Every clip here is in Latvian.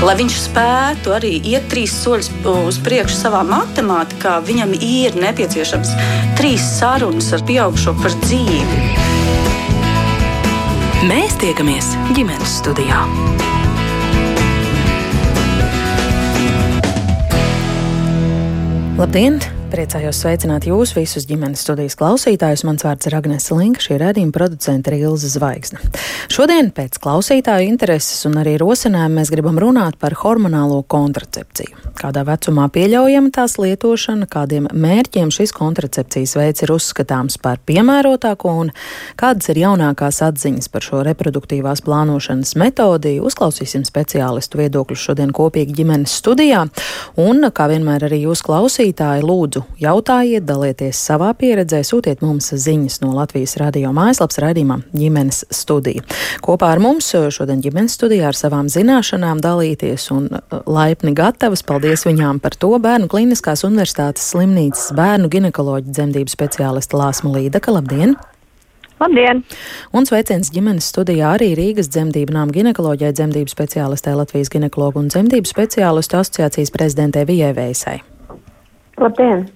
Lai viņš spētu arī iet trīs soļus uz priekšu savā matemātikā, viņam ir nepieciešams trīs sarunas ar pieaugušo par dzīvi. Mēs tiekamies ģimenes studijā. Labdien! Priecājos sveicināt jūs visus ģimenes studijas klausītājus. Mans vārds ir Agnese Linka, šī redzījuma producente ir Ilza Zvaigzne. Šodien pēc klausītāju intereses un arī rosinājuma mēs gribam runāt par hormonālo kontracepciju. Kādā vecumā pieļaujama tās lietošana, kādiem mērķiem šis kontracepcijas veids ir uzskatāms par piemērotāko un kādas ir jaunākās atziņas par šo reproduktīvās plānošanas metodi. Uzklausīsim speciālistu viedokļus šodien kopīgi ģimenes studijā. Un, kā vienmēr arī jūs klausītāji, lūdzu Lūdzu, jautājiet, dalieties savā pieredzē, sūtiet mums ziņas no Latvijas radio mājaslapas raidījumā ģimenes studija. Kopā ar mums šodien ģimenes studijā ar savām zināšanām dalīties un uh, laipni gatavas. Paldies viņām par to Bērnu Kliniskās universitātes slimnīcas bērnu ginekoloģa dzemdību speciālista Lāsma Līdaka. Labdien! Labdien! Un sveiciens ģimenes studijā arī Rīgas dzemdību nām ginekoloģijai, dzemdību speciālistē Latvijas ginekologu un dzemdību speciālistu asociācijas prezidentē Vijai Veisai. Labdien!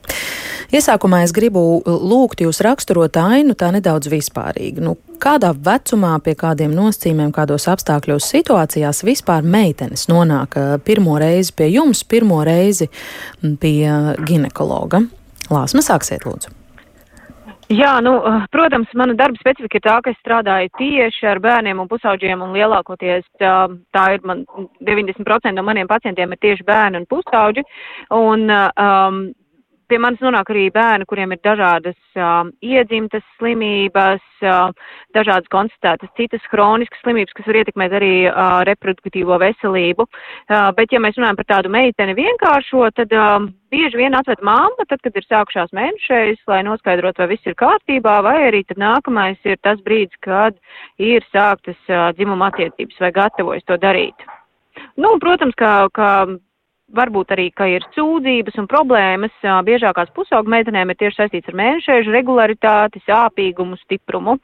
Iesākumā es gribu lūgt jūs raksturot ainu tā nedaudz vispārīgi. Nu, kādā vecumā, pie kādiem nosacījumiem, kādos apstākļos, situācijās vispār meitenes nonāk eh, pirmo reizi pie jums, pirmo reizi pie ginekologa? Lāsma, sāksiet lūdzu. Jā, nu, eh, protams, mana darba specifika ir tā, ka es strādāju tieši ar bērniem un pusauģiem, un lielākoties tā, tā ir man 90% no maniem pacientiem ir tieši bērni un pusauģi. Un, um, pie manis nonāk arī bērni, kuriem ir dažādas uh, iedzimtas slimības, uh, dažādas konstatētas citas hroniskas slimības, kas var ietekmēt arī uh, reproduktīvo veselību. Uh, bet, ja mēs runājam par tādu meiteni vienkāršo, tad uh, bieži vien atved mamma, tad, kad ir sākušās mēnešais, lai noskaidrotu, vai viss ir kārtībā, vai arī tad nākamais ir tas brīdis, kad ir sāktas uh, dzimuma attiecības vai gatavojas to darīt. Nu, protams, ka, ka varbūt arī, ka ir sūdzības un problēmas, biežākās pusaugu meitenēm ir tieši saistīts ar mēnešēžu regularitāti, sāpīgumu, stiprumu.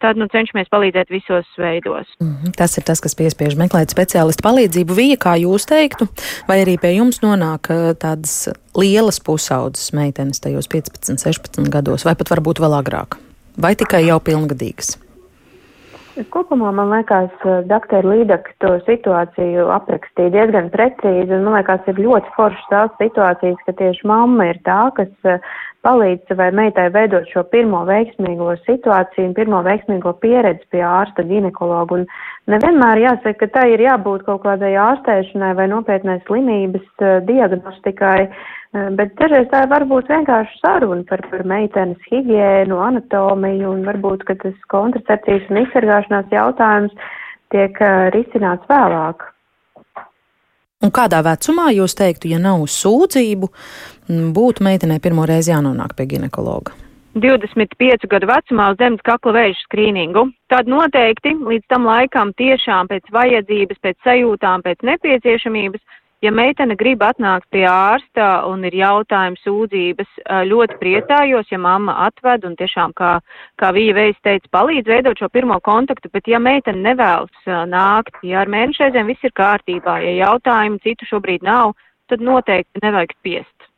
Tad, nu, cenšamies palīdzēt visos veidos. Mm -hmm. Tas ir tas, kas piespiež meklēt speciālistu palīdzību. Vija, kā jūs teiktu, vai arī pie jums nonāk tādas lielas pusaudzes meitenes tajos 15, 16 gados, vai pat varbūt vēl agrāk? Vai tikai jau pilngadīgas? Kopumā man liekas, eh, doktor Līdaka to situāciju aprakstīja diezgan precīzi, un man liekas, ir ļoti foršas tās situācijas, ka tieši mamma ir tā, kas eh, palīdz savai meitai veidot šo pirmo veiksmīgo situāciju un pirmo veiksmīgo pieredzi pie ārsta ginekologa. Un nevienmēr jāsaka, ka tai ir jābūt kaut kādai ārstēšanai vai nopietnai slimības eh, diagnostikai. Eh, bet dažreiz tā var būt vienkārši saruna par, par meitenes higiēnu, anatomiju un varbūt, ka tas kontracepcijas un izsargāšanās jautājums tiek uh, risināts vēlāk. Un kādā vecumā jūs teiktu, ja nav sūdzību, būtu meitenei pirmo reizi jānonāk pie ginekologa? 25 gadu vecumā uz zemes kakla vēža skrīningu. Tad noteikti līdz tam laikam tiešām pēc vajadzības, pēc sajūtām, pēc nepieciešamības Ja meitene grib atnākt pie ārsta un ir jautājums sūdzības, ļoti priecājos, ja mamma atved un tiešām, kā, kā Vija Veids teica, palīdz veidot šo pirmo kontaktu, bet ja meitene nevēlas nākt, ja ar mēnešreizēm viss ir kārtībā, ja jautājumu citu šobrīd nav, tad noteikti nevajag spiest.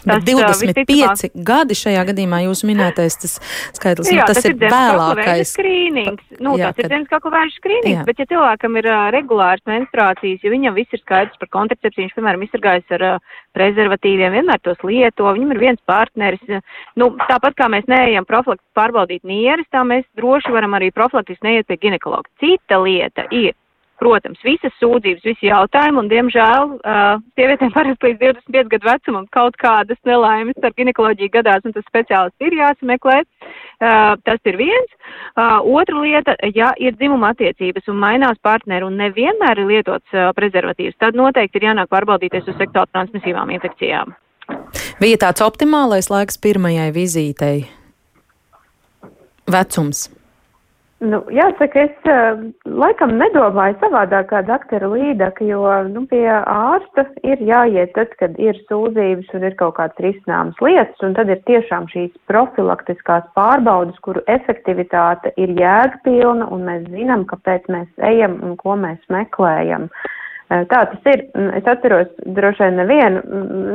Tas, 25 visticamāk... gadi šajā gadījumā jūs minētais tas skaitlis, nu, jā, tas, tas ir, ir vēlākais. Skrīnings. Nu, jā, tas kad... ir zemes kakla vēža skrīnings, jā. bet ja cilvēkam ir uh, regulārs menstruācijas, ja viņam viss ir skaidrs par kontracepciju, viņš, piemēram, izsargājas ar uh, prezervatīviem, vienmēr tos lieto, viņam ir viens partneris. Uh, nu, tāpat kā mēs neejam profilaktiski pārbaudīt nieres, tā mēs droši varam arī profilaktiski neiet pie ginekologa. Cita lieta ir Protams, visas sūdzības, visi jautājumi, un, diemžēl, uh, sievietēm parasti līdz 25 gadu vecumam kaut kādas nelaimes ar ginekoloģiju gadās, un tas speciālists ir jāsameklē. Uh, tas ir viens. Uh, otra lieta, ja ir dzimuma attiecības un mainās partneri un nevienmēr ir lietots uh, prezervatīvs, tad noteikti ir jānāk pārbaudīties uz seksuāli transmisīvām infekcijām. Bija tāds optimālais laiks pirmajai vizītei? Vecums? Nu, jāsaka, es uh, laikam nedomāju savādāk kā doktora Līdaka, jo nu, pie ārsta ir jāiet tad, kad ir sūdzības un ir kaut kāds risināmas lietas, un tad ir tiešām šīs profilaktiskās pārbaudas, kuru efektivitāte ir jēgpilna, un mēs zinām, kāpēc mēs ejam un ko mēs meklējam. Tā tas ir. Es atceros droši vien nevienu,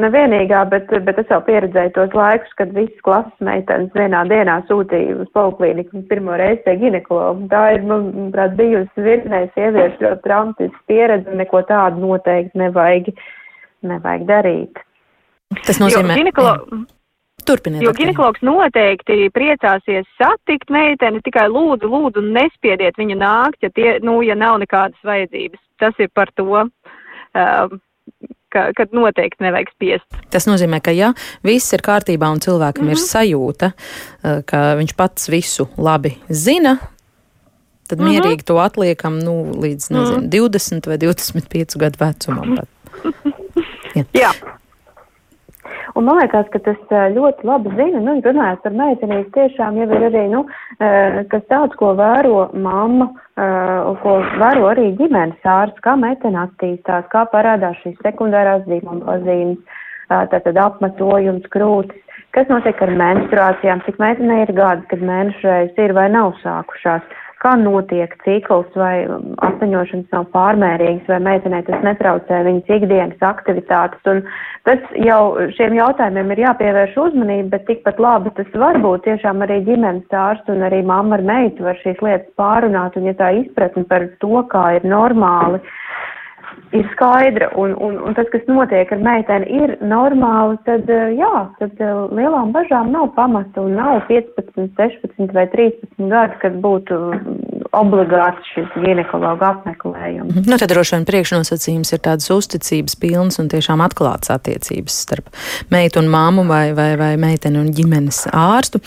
nevienīgā, bet, bet es jau pieredzēju tos laikus, kad visas klases meitenes vienā dienā sūtīja uz poliklīniku pirmo reizi pie ginekologa. Tā ir, manuprāt, bijusi virknē sieviešu ļoti traumatiska pieredze un neko tādu noteikti nevajag, nevajag darīt. Tas nozīmē, ka. Turpiniet. Jo ginekologs noteikti priecāsies satikt meiteni, tikai lūdzu, lūdzu, nespiediet viņu nākt, ja, tie, nu, ja nav nekādas vajadzības. Tas ir par to. Um, ka, kad noteikti nevajag spiest. Tas nozīmē, ka ja viss ir kārtībā un cilvēkam mm -hmm. ir mhm. sajūta, uh, ka viņš pats visu labi zina, tad mm -hmm. mierīgi to atliekam nu, līdz nezinu, mm -hmm. 20 vai 25 gadu vecumam. Pat. Jā. Jā. Un man liekas, ka tas ļoti labi zina, nu, runājot par meitenīs, tiešām jau ir arī, nu, kas tāds, ko vēro mamma, ko vēro arī ģimenes ārsts, kā meitene attīstās, kā parādās šīs sekundārās dzīvuma pazīmes, tātad apmetojums, krūtis, kas notiek ar menstruācijām, cik meitenei ir gadi, kad mēnešreiz ir vai nav sākušās kā notiek cikls, vai asaņošanas nav pārmērīgas, vai meitenei tas netraucē viņas ikdienas aktivitātes. Un tas jau šiem jautājumiem ir jāpievērš uzmanība, bet tikpat labi tas var būt tiešām arī ģimenes ārsts un arī mamma ar meitu var šīs lietas pārunāt, un ja tā izpratne par to, kā ir normāli ir skaidra un, un, un tas, kas notiek ar meiteni, ir normāli, tad jā, tad lielām bažām nav pamata un nav 15, 16 vai 13 gadi, kad būtu obligāts šis ginekologa apmeklējums. Nu, tad droši vien priekšnosacījums ir tādas uzticības pilnas un tiešām atklātas attiecības starp meitu un māmu vai, vai, vai meiteni un ģimenes ārstu.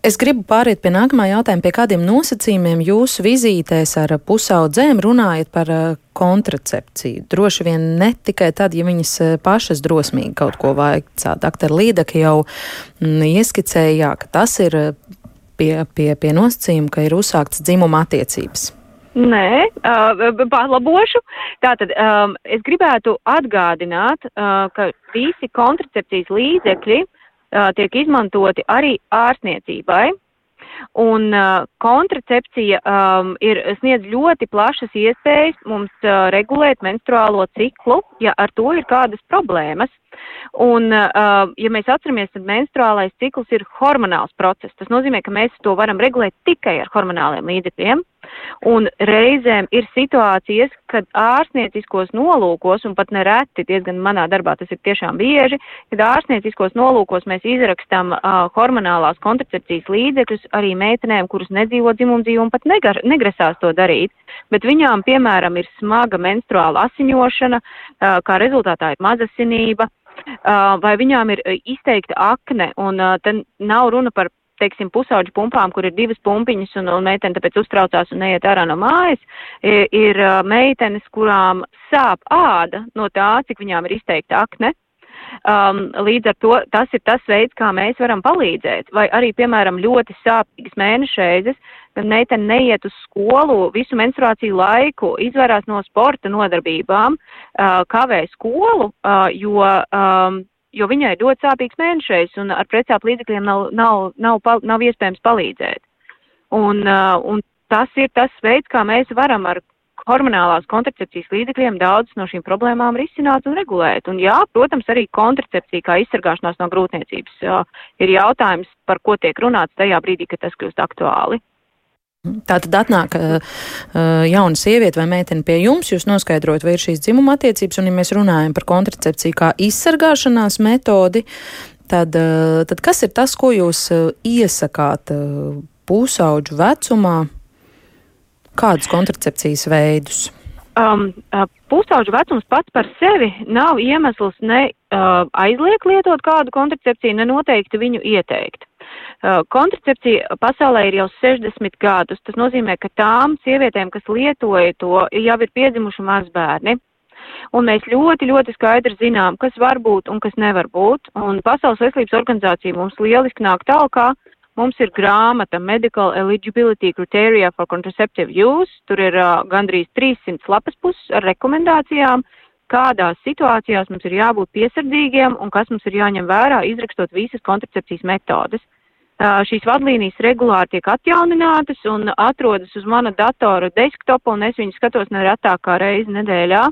Es gribu pāriet pie nākamā jautājuma, pie kādiem nosacījumiem jūsu vizītēs ar pusaudzēm runājat par uh, kontracepciju. Droši vien ne tikai tad, ja viņas uh, pašas drosmīgi kaut ko vaicā. Dr. Līdaka jau mm, ieskicēja, jā, ka tas ir uh, pie, pie, pie nosacījuma, ka ir uzsākts dzimuma attiecības. Nē, uh, palabošu. Tātad um, es gribētu atgādināt, uh, ka visi kontracepcijas līdzekļi uh, tiek izmantoti arī ārstniecībai. Un uh, kontracepcija um, ir sniedz ļoti plašas iespējas mums uh, regulēt menstruālo ciklu, ja ar to ir kādas problēmas. Un, uh, ja mēs atceramies, tad menstruālais cikls ir hormonāls process. Tas nozīmē, ka mēs to varam regulēt tikai ar hormonāliem līdzekļiem. Un reizēm ir situācijas, kad ārstnieciskos nolūkos, un pat nereti, diezgan manā darbā tas ir tiešām bieži, kad ārstnieciskos nolūkos mēs izrakstam uh, hormonālās kontracepcijas līdzekļus arī meitenēm, kuras nedzīvo dzimumdzīvu un pat negar, negrasās to darīt. Bet viņām, piemēram, ir smaga menstruāla asiņošana, uh, kā rezultātā ir mazasinība, vai viņām ir izteikta akne, un te nav runa par teiksim, pusauģu pumpām, kur ir divas pumpiņas un, un meitene tāpēc uztraucās un neiet ārā no mājas, ir, ir meitenes, kurām sāp āda no tā, cik viņām ir izteikta akne. Um, līdz ar to tas ir tas veids, kā mēs varam palīdzēt. Vai arī, piemēram, ļoti sāpīgas mēnešreizes, kad meitene neiet uz skolu visu menstruāciju laiku, izvairās no sporta nodarbībām, uh, kavē skolu, uh, jo um, jo viņai ļoti sāpīgs mēnešais un ar precāpu līdzekļiem nav, nav, nav, nav, nav iespējams palīdzēt. Un, uh, un tas ir tas veids, kā mēs varam ar hormonālās kontracepcijas līdzekļiem daudzas no šīm problēmām risināt un regulēt. Un jā, protams, arī kontracepcija kā izsargāšanās no grūtniecības jā, ir jautājums, par ko tiek runāts tajā brīdī, kad tas kļūst aktuāli. Tā tad atnāk uh, jauna sieviete vai meitene pie jums, jūs noskaidrojat, vai ir šīs dzimuma attiecības, un ja mēs runājam par kontracepciju kā izsargāšanās metodi, tad, uh, tad kas ir tas, ko jūs uh, iesakāt uh, pusauģu vecumā? Kādus kontracepcijas veidus? Um, pusauģu vecums pats par sevi nav iemesls ne uh, aizliegt lietot kādu kontracepciju, ne noteikti viņu ieteikt. Uh, kontracepcija pasaulē ir jau 60 gadus. Tas nozīmē, ka tām sievietēm, kas lietoja to, jau ir piedzimuši mazbērni. Un mēs ļoti, ļoti skaidri zinām, kas var būt un kas nevar būt. Un Pasaules veselības organizācija mums lieliski nāk tālāk. Mums ir grāmata Medical Eligibility Criteria for Contraceptive Use. Tur ir uh, gandrīz 300 lapas puses ar rekomendācijām, kādās situācijās mums ir jābūt piesardzīgiem un kas mums ir jāņem vērā, izrakstot visas kontracepcijas metodes. Šīs vadlīnijas regulāri tiek atjauninātas un atrodas uz mana datora desktopa, un es viņu skatos neretāk kā reizi nedēļā.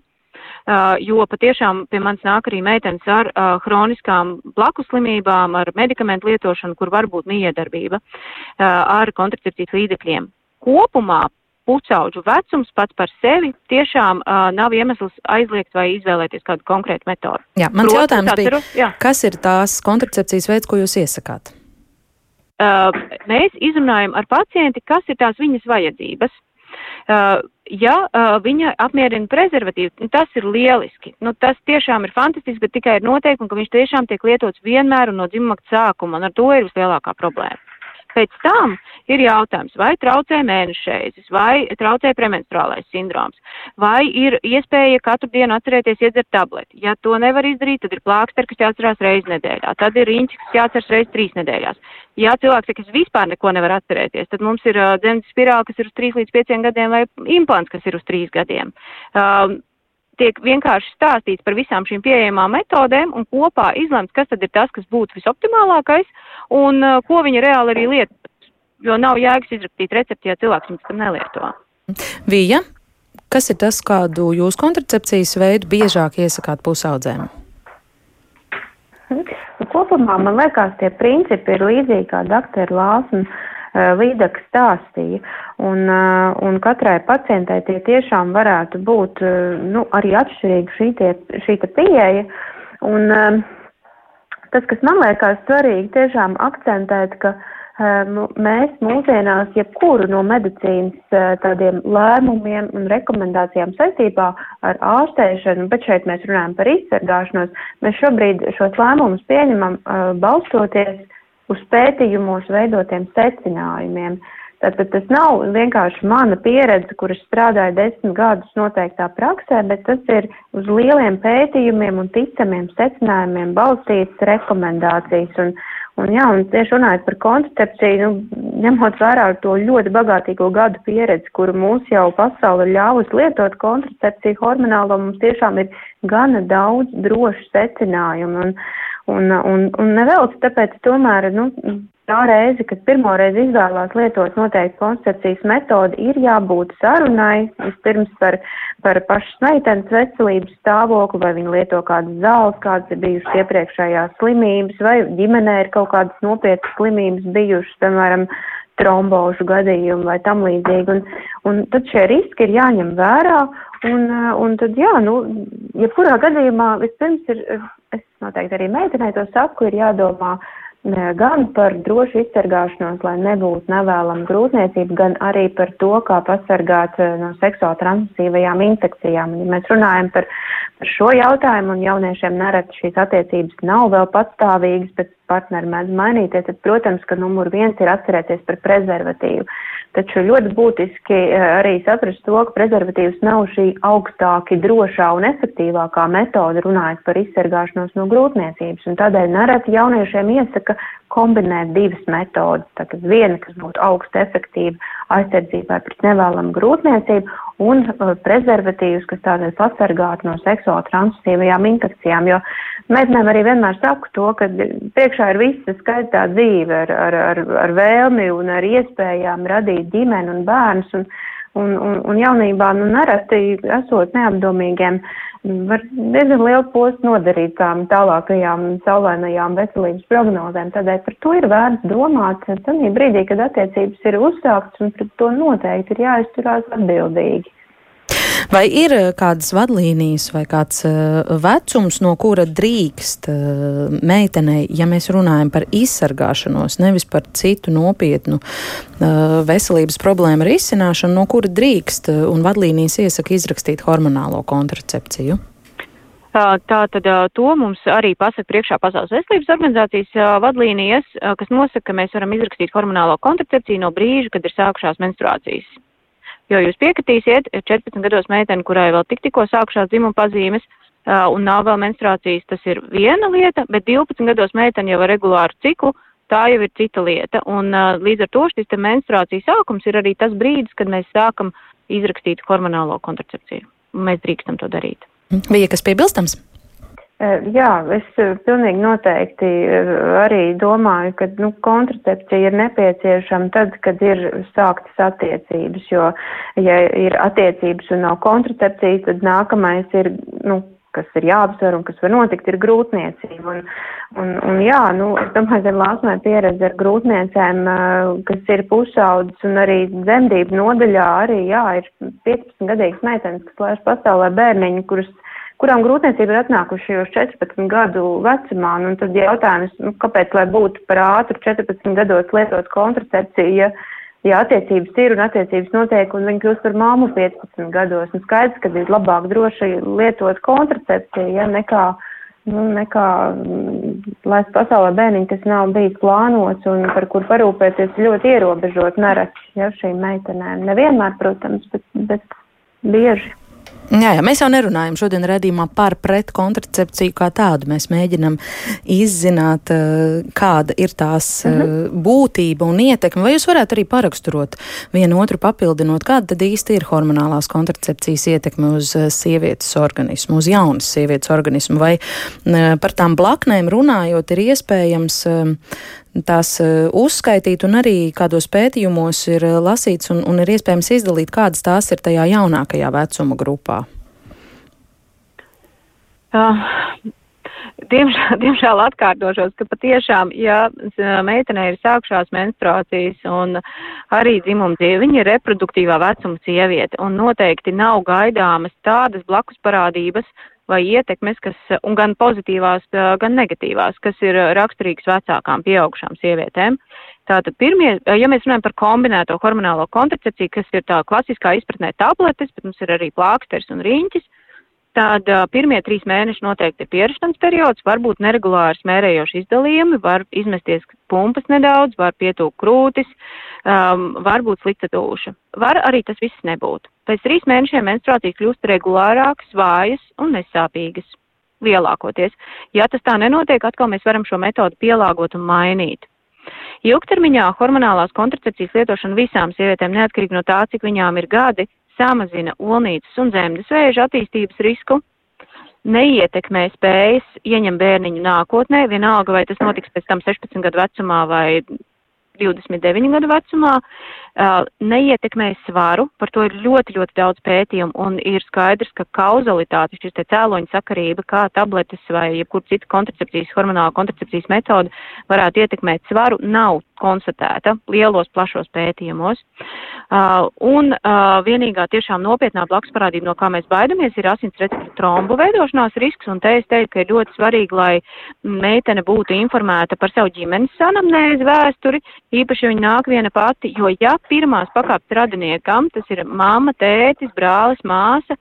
jo patiešām pie manis nāk arī meitenes ar hroniskām blakuslimībām, ar medikamentu lietošanu, kur var būt miedarbība ar kontracepcijas līdzekļiem. Kopumā pucaudžu vecums pats par sevi tiešām uh, nav iemesls aizliegt vai izvēlēties kādu konkrētu metodu. Jā, mans Protams, jautājums atceru, bija, jā. kas ir tās kontracepcijas veids, ko jūs iesakāt? Uh, mēs izrunājam ar pacienti, kas ir tās viņas vajadzības. Uh, ja uh, viņa apmierina prezervatīvu, nu, tas ir lieliski. Nu, tas tiešām ir fantastiski, bet tikai ir noteikumi, ka viņš tiešām tiek lietots vienmēr un no dzimuma sākuma, un ar to ir vislielākā problēma. Pēc tam ir jautājums, vai traucē mēnešreizes, vai traucē premenstruālais sindroms, vai ir iespēja katru dienu atcerēties iedzert tableti. Ja to nevar izdarīt, tad ir plāksteri, kas jāatcerās reizi nedēļā, tad ir riņķis, kas jāatceras reizi trīs nedēļās. Ja cilvēks saka, es vispār neko nevar atcerēties, tad mums ir uh, dzemdas spirāli, kas ir uz 3 līdz 5 gadiem, vai implants, kas ir uz 3 gadiem. Um, tiek vienkārši stāstīts par visām šīm pieejamām metodēm un kopā izlemts, kas tad ir tas, kas būtu visoptimālākais un uh, ko viņi reāli arī lieto. Jo nav jēgas izrakstīt recepti, ja cilvēks viņus tam nelieto. Vija, kas ir tas, kādu jūs kontracepcijas veidu biežāk iesakāt pusaudzēm? Kopumā man liekas, tie principi ir līdzīgi kā doktora Lāsna Līdzekļi stāstīja. Un, un katrai pacientai tie tiešām varētu būt nu, arī atšķirīga šī, tie, šī pieeja. Un, tas, kas man liekas svarīgi, tiešām akcentēt, ka mēs mūsdienās jebkuru no medicīnas tādiem lēmumiem un rekomendācijām saistībā ar ārstēšanu, bet šeit mēs runājam par izsargāšanos, mēs šobrīd šos lēmumus pieņemam balstoties uz pētījumos veidotiem secinājumiem. Tātad tas nav vienkārši mana pieredze, kuras strādāja desmit gadus noteiktā praksē, bet tas ir uz lieliem pētījumiem un ticamiem secinājumiem balstītas rekomendācijas. Un, un, jā, un tieši runājot par kontracepciju, nu, ņemot vērā to ļoti bagātīgo gadu pieredzi, kuru mūs jau pasauli ir ļāvusi lietot kontracepciju hormonālo, mums tiešām ir gana daudz drošu secinājumu. Un, Un, un, un nevelc, tāpēc tomēr, nu, tā reize, kad pirmo reizi izvēlās lietot noteikti koncepcijas metodi, ir jābūt sarunai vispirms par, par pašas meitenes veselības stāvokli, vai viņa lieto kādas zāles, kādas ir bijušas iepriekšējās slimības, vai ģimenē ir kaut kādas nopietnas slimības bijušas, piemēram, trombožu gadījumu vai tam līdzīgi. Un, un tad šie riski ir jāņem vērā. Un, un tad, jā, nu, jebkurā gadījumā vispirms ir, es noteikti arī meitenei to saku, ir jādomā gan par drošu izsargāšanos, lai nebūtu nevēlama grūtniecība, gan arī par to, kā pasargāt no seksuāli transmisīvajām infekcijām. Ja mēs runājam par, par šo jautājumu un jauniešiem nereti šīs attiecības nav vēl patstāvīgas, bet partneri mēdz mainīties, tad, protams, ka numur viens ir atcerēties par prezervatīvu. Taču ļoti būtiski eh, arī saprast to, ka prezervatīvs nav šī augstāki drošā un efektīvākā metode runājot par izsargāšanos no grūtniecības. Un tādēļ nereti jauniešiem iesaka kombinēt divas metodas. Tātad viena, kas būtu augsta efektīva aizsardzībai pret nevēlamu grūtniecību, un uh, prezervatīvs, kas tādēļ pasargātu no seksuāli transmisīvajām infekcijām. Jo meitenēm arī vienmēr saku to, ka priekšā ir visa skaistā dzīve ar, ar, ar, ar vēlmi un ar iespējām radīt ģimeni un bērnus. Un, un, un, un jaunībā, nu, nereti esot neapdomīgiem, var diezgan lielu postu nodarīt tām tālākajām saulainajām veselības prognozēm. Tādēļ par to ir vērts domāt tajā brīdī, kad attiecības ir uzsāktas, un pret to noteikti ir jāizturās atbildīgi. Vai ir eh, kādas vadlīnijas vai kāds uh, vecums, no kura drīkst uh, meitenei, ja mēs runājam par izsargāšanos, nevis par citu nopietnu veselības problēmu risināšanu, no kura drīkst un vadlīnijas iesaka izrakstīt hormonālo kontracepciju? Tā tad to mums arī pasaka priekšā Pasaules veselības organizācijas vadlīnijas, kas nosaka, ka mēs varam izrakstīt hormonālo kontracepciju no brīža, kad ir sākušās menstruācijas. Jo jūs piekritīsiet, 14 gados meitene, kurai vēl tik tikko sākušās dzimuma pazīmes un nav vēl menstruācijas, tas ir viena lieta, bet 12 gados meitene jau ar regulāru ciklu, tā jau ir cita lieta. Un līdz ar to šis te menstruācijas sākums ir arī tas brīdis, kad mēs sākam izrakstīt hormonālo kontracepciju. Mēs drīkstam to darīt. Bija kas piebilstams? Eh, jā, es eh, pilnīgi noteikti eh, arī domāju, ka nu, kontracepcija ir nepieciešama tad, kad ir sāktas attiecības, jo, ja ir attiecības un nav kontracepcija, tad nākamais ir nu, kas ir jāapsver un kas var notikt, ir grūtniecība. Un, un, un jā, nu, es domāju, ka Lāsmai pieredze ar grūtniecēm, kas ir pusaudzes un arī dzemdību nodaļā, arī, jā, ir 15 gadīgas meitenes, kas laiž pasaulē bērniņu, kuras kurām grūtniecība ir atnākuši jau 14 gadu vecumā, nu, tad jautājums, nu, kāpēc, lai būtu par ātru 14 gados lietot kontracepciju, ja, ja attiecības ir un attiecības notiek, un viņi kļūst par māmu 15 gados, un skaidrs, ka ir labāk droši lietot kontracepciju, ja, nekā, nu, nekā mm, laist pasaulē bērniņu, kas nav bijis plānots un par kur parūpēties ļoti ierobežot nereti, ja, šīm meitenēm. Nevienmēr, protams, bet, bet bieži. Jā, jā, mēs jau nerunājam šodien redzījumā par pretkontracepciju kā tādu. Mēs mēģinam izzināt, eh, kāda ir tās mm -hmm. būtība un ietekme. Vai jūs varētu arī paraksturot vienu otru papildinot, kāda tad īsti ir hormonālās kontracepcijas ietekme uz eh, sievietes organismu, uz jaunas sievietes organismu? Vai par tām blaknēm runājot, ir iespējams tās eh, uzskaitīt, un arī kādos pētījumos ir eh, lasīts un, un ir iespējams izdalīt, kādas tās ir tajā jaunākajā vecuma grupā? Uh, diemžēl, diemžēl atkārtošos, ka patiešām, ja meitenei ir sākšās menstruācijas un arī dzimumdzīve, viņa ir reproduktīvā vecuma sieviete un noteikti nav gaidāmas tādas blakus parādības, vai ietekmes, kas, un gan pozitīvās, gan negatīvās, kas ir raksturīgas vecākām pieaugušām sievietēm. Tātad pirmie, ja mēs runājam par kombinēto hormonālo kontracepciju, kas ir tā klasiskā izpratnē tabletes, bet mums ir arī plāksters un riņķis, tad pirmie trīs mēneši noteikti ir pierašanas periods, varbūt neregulāri smērējoši izdalījumi, var izmesties pumpas nedaudz, var pietūkt krūtis, um, var būt slikta duša. Var arī tas viss nebūt. Pēc trīs mēnešiem menstruācijas kļūst regulārākas, vājas un nesāpīgas lielākoties. Ja tas tā nenotiek, atkal mēs varam šo metodu pielāgot un mainīt. Ilgtermiņā hormonālās kontracepcijas lietošana visām sievietēm, neatkarīgi no tā, cik viņām ir gadi, samazina olnītas un dzemdes vēža attīstības risku, neietekmē spējas ieņemt bērniņu nākotnē, vienalga vai tas notiks pēc tam 16 gadu vecumā vai 29 gadu vecumā, neietekmē svaru, par to ir ļoti, ļoti daudz pētījumu, un ir skaidrs, ka kauzalitāte, šis te cēloņa sakarība, kā tabletes vai jebkur cita kontracepcijas, hormonāla kontracepcijas metoda varētu ietekmēt svaru, nav konstatēta lielos, plašos pētījumos. Un vienīgā tiešām nopietnā blakus parādība, no kā mēs baidamies, ir asins receptu trombu veidošanās risks, un te es teiktu, ka ir ļoti svarīgi, lai meitene būtu informēta par savu ģimenes anamnēzi vēsturi, īpaši, viņa nāk viena pati, jo ja pirmās pakāpes radiniekam, tas ir mamma, tētis, brālis, māsa,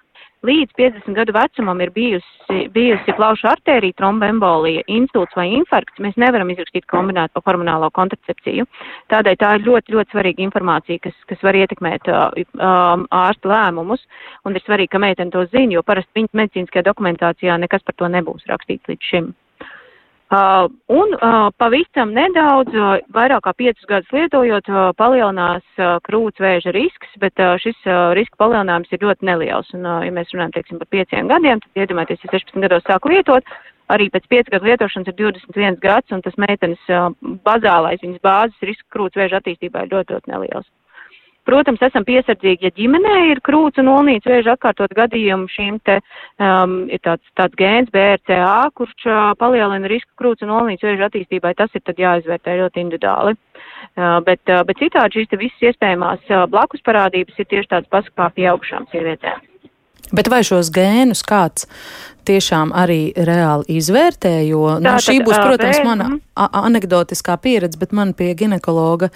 līdz 50 gadu vecumam ir bijusi, bijusi plaušu artērija tromboembolija, insults vai infarkts, mēs nevaram izrakstīt kombinēto hormonālo kontracepciju. Tādēļ tā ir ļoti, ļoti svarīga informācija, kas, kas var ietekmēt uh, um, ārsta lēmumus, un ir svarīgi, ka meitene to zina, jo parasti viņas medicīniskajā dokumentācijā nekas par to nebūs rakstīts līdz šim. Uh, un uh, pavisam nedaudz, uh, vairāk kā piecus gadus lietojot, uh, palielinās uh, krūts vēža risks, bet uh, šis uh, riska palielinājums ir ļoti neliels. Un, uh, ja mēs runājam, teiksim, par pieciem gadiem, tad iedomājieties, ja 16 gados sāku lietot, arī pēc 5 gadu lietošanas ir 21 gads, un tas meitenes uh, bazālais viņas bāzes risks krūts vēža attīstībā ir ļoti, ļoti neliels. Protams, esam piesardzīgi, ja ģimenē ir krūts un olnīts vēža atkārtot gadījumu, šīm te um, ir tāds, tāds gēns BRCA, kurš uh, palielina risku krūts un olnīts vēža attīstībai, tas ir tad jāizvērtē ļoti individuāli. Uh, bet, uh, bet citādi šīs te visas iespējamās uh, blakus parādības ir tieši tādas pats kā pieaugšām sievietēm. Bet vai šos gēnus kāds tiešām arī reāli izvērtē, jo nu, Tā, šī būs, protams, mana mhm. anegdotiskā pieredze, bet man pie ginekologa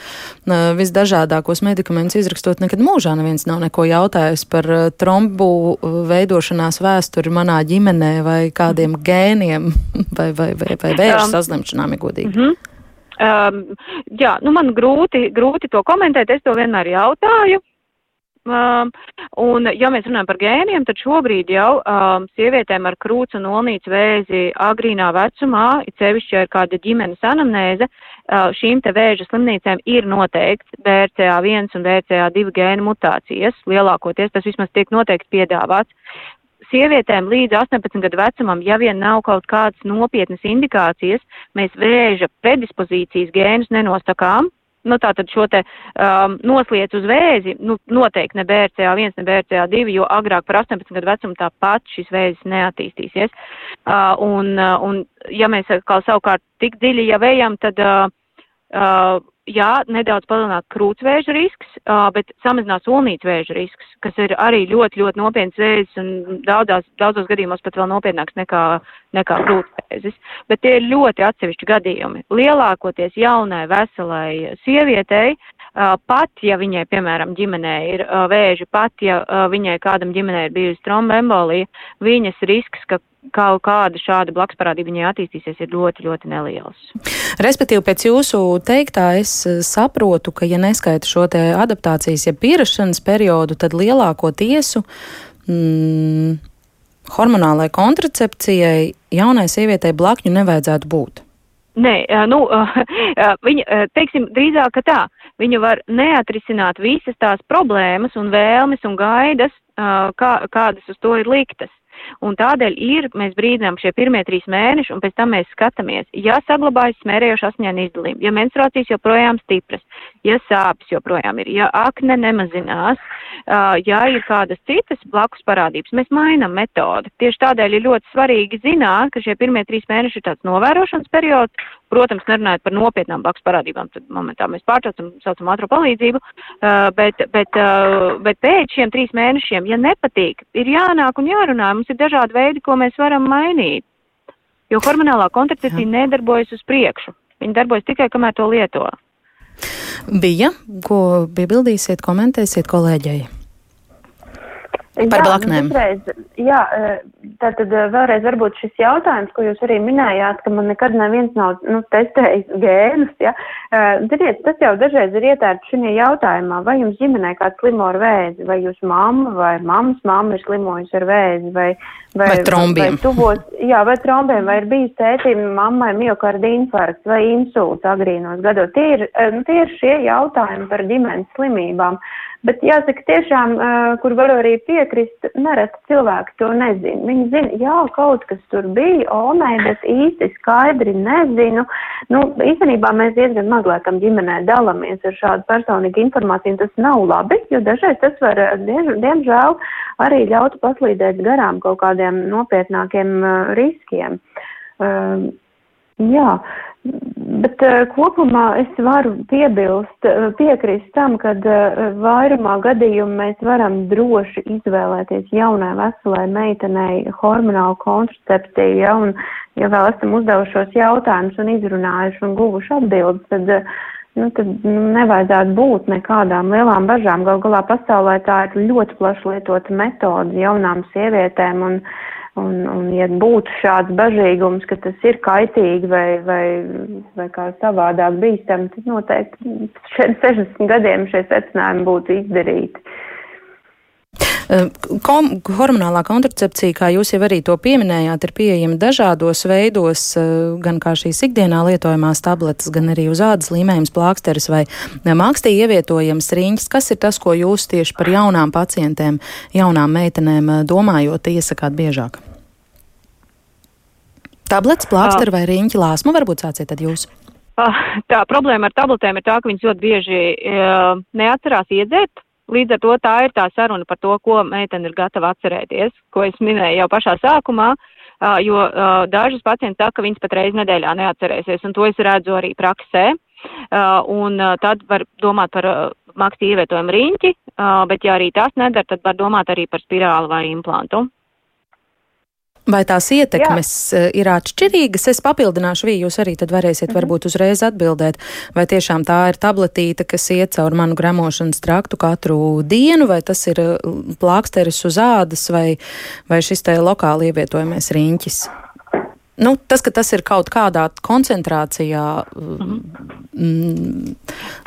visdažādākos medikamentus izrakstot nekad mūžā neviens nav neko jautājis par trombu veidošanās vēsturi manā ģimenē vai kādiem mhm. gēniem vai, vai, vai, vai vēža um, saslimšanām, ja godīgi. Mm -hmm. Um, jā, nu man grūti, grūti to komentēt, es to vienmēr jautāju. Um, un, ja mēs runājam par gēniem, tad šobrīd jau um, sievietēm ar krūts un olnīcu vēzi agrīnā vecumā, it sevišķi, ja ir kāda ģimenes anamnēze, uh, šīm te vēža slimnīcēm ir noteikts BRCA1 un BRCA2 gēnu mutācijas. Lielākoties tas vismaz tiek noteikti piedāvāts. Sievietēm līdz 18 gadu vecumam, ja vien nav kaut kādas nopietnas indikācijas, mēs vēža predispozīcijas gēnus nenosakām, nu, tātad šo te um, nosliec uz vēzi, nu, noteikti ne BRCA1, ne BRCA2, jo agrāk par 18 gadu vecumu tāpat šis vēzis neattīstīsies. Uh, un, uh, un, ja mēs kā savukārt tik dziļi jau ejam, tad, uh, uh, jā, nedaudz palielināt krūtsvēža risks, bet samazinās ulnītas vēža risks, kas ir arī ļoti, ļoti nopietns vēzis un daudzās, daudzos gadījumos pat vēl nopietnāks nekā, nekā krūtsvēzis. Bet tie ir ļoti atsevišķi gadījumi. Lielākoties jaunai, veselai sievietei, pat ja viņai, piemēram, ģimenē ir vēži, pat ja viņai kādam ģimenē ir bijusi trombembolija, viņas risks, ka kaut kāda šāda blakusparādība viņai attīstīsies, ir ļoti, ļoti neliels. Respektīvi, pēc jūsu teiktā, es eh, saprotu, ka, ja neskaita šo te adaptācijas, ja pierašanas periodu, tad lielāko tiesu mm, hormonālai kontracepcijai jaunai sievietei blakņu nevajadzētu būt. Nē, nu, viņa, teiksim, drīzāk, tā, viņa var neatrisināt visas tās problēmas un vēlmes un gaidas, kā, kādas uz to ir liktas. Un tādēļ ir, mēs brīdinām šie pirmie trīs mēneši, un pēc tam mēs skatāmies, ja saglabājas smērējoši asņēni izdalījumi, ja menstruācijas joprojām stipras, ja sāpes joprojām ir, ja akne nemazinās, ja ir kādas citas blakus parādības, mēs mainām metodi. Tieši tādēļ ir ļoti svarīgi zināt, ka šie pirmie trīs mēneši ir tāds novērošanas periods, protams, nerunājot par nopietnām blakus parādībām, tad momentā mēs pārtraucam, saucam ātro palīdzību, bet, bet, bet pēc šiem trīs mēnešiem, ja nepatīk, ir jānāk un jārunā, mums ir dažādi veidi, ko mēs varam mainīt. Jo hormonālā kontracepcija nedarbojas uz priekšu. Viņa darbojas tikai, kamēr to lieto. Bija, ko piebildīsiet, komentēsiet kolēģei? Par blaknēm. Jā, nu, jā, e, tātad e, vēlreiz varbūt šis jautājums, ko jūs arī minējāt, ka man nekad neviens nav nu, testējis gēnus. Ja? E, ziniet, tas jau dažreiz ir ietērts šajā jautājumā, vai jums ģimenē kāds slimo ar vēzi, vai jūsu mamma vai mammas mamma ir slimojusi ar vēzi, vai, vai, vai trombiem. Vai tuvos, jā, vai trombiem, vai ir bijis tētim mammai miokarda infarkts vai insults agrīnos gados. Tie ir, nu, tie ir šie jautājumi par ģimenes slimībām. Bet jāsaka, tiešām, kur varu arī piekrist, nereti cilvēki to nezina. Viņi zina, jā, kaut kas tur bija, o, nē, bet īsti skaidri nezinu. Nu, īstenībā mēs diezgan mazliet ģimenē dalāmies ar šādu personīgu informāciju, un tas nav labi, jo dažreiz tas var, diež, diemžēl, arī ļaut paslīdēt garām kaut kādiem nopietnākiem riskiem. Uh, jā. Bet uh, kopumā es varu piebilst, uh, piekrist tam, ka uh, vairumā gadījumu mēs varam droši izvēlēties jaunai veselai meitenei hormonālu kontracepciju, ja, un ja vēl esam uzdevušos jautājumus un izrunājuši un guvuši atbildes, tad, nu, tad nu, nevajadzētu būt nekādām lielām bažām. Gal galā pasaulē tā ir ļoti plaši lietota metode jaunām sievietēm un Un, un, ja būtu šāds bažīgums, ka tas ir kaitīgi vai, vai, vai kā savādāk bīstami, tad noteikti 60 gadiem šie secinājumi būtu izdarīti. Kom, hormonālā kontracepcija, kā jūs jau arī to pieminējāt, ir pieejama dažādos veidos, gan kā šīs ikdienā lietojamās tabletes, gan arī uz ādas līmējums plāksteris vai mākstī ievietojams riņķis. Kas ir tas, ko jūs tieši par jaunām pacientēm, jaunām meitenēm domājot, iesakāt biežāk? Tablets, plāksteri vai riņķi lāsmu varbūt sāciet tad jūs? Tā problēma ar tabletēm ir tā, ka viņas ļoti bieži uh, neatcerās iedzēt. Līdz ar to tā ir tā saruna par to, ko meitene ir gatava atcerēties, ko es minēju jau pašā sākumā, jo dažas pacienti saka, ka viņas pat reizi nedēļā neatcerēsies, un to es redzu arī praksē. Un tad var domāt par maksti ievietojumu riņķi, bet ja arī tas nedara, tad var domāt arī par spirāli vai implantu. Vai tās ietekmes Jā. Eh, ir atšķirīgas? Es papildināšu, Vī, jūs arī tad varēsiet mhm. varbūt uzreiz atbildēt, vai tiešām tā ir tabletīte, kas iet caur manu gremošanas traktu katru dienu, vai tas ir eh, plāksteris uz ādas, vai, vai šis te lokāli ievietojamais riņķis? Nu, tas, ka tas ir kaut kādā koncentrācijā, mm,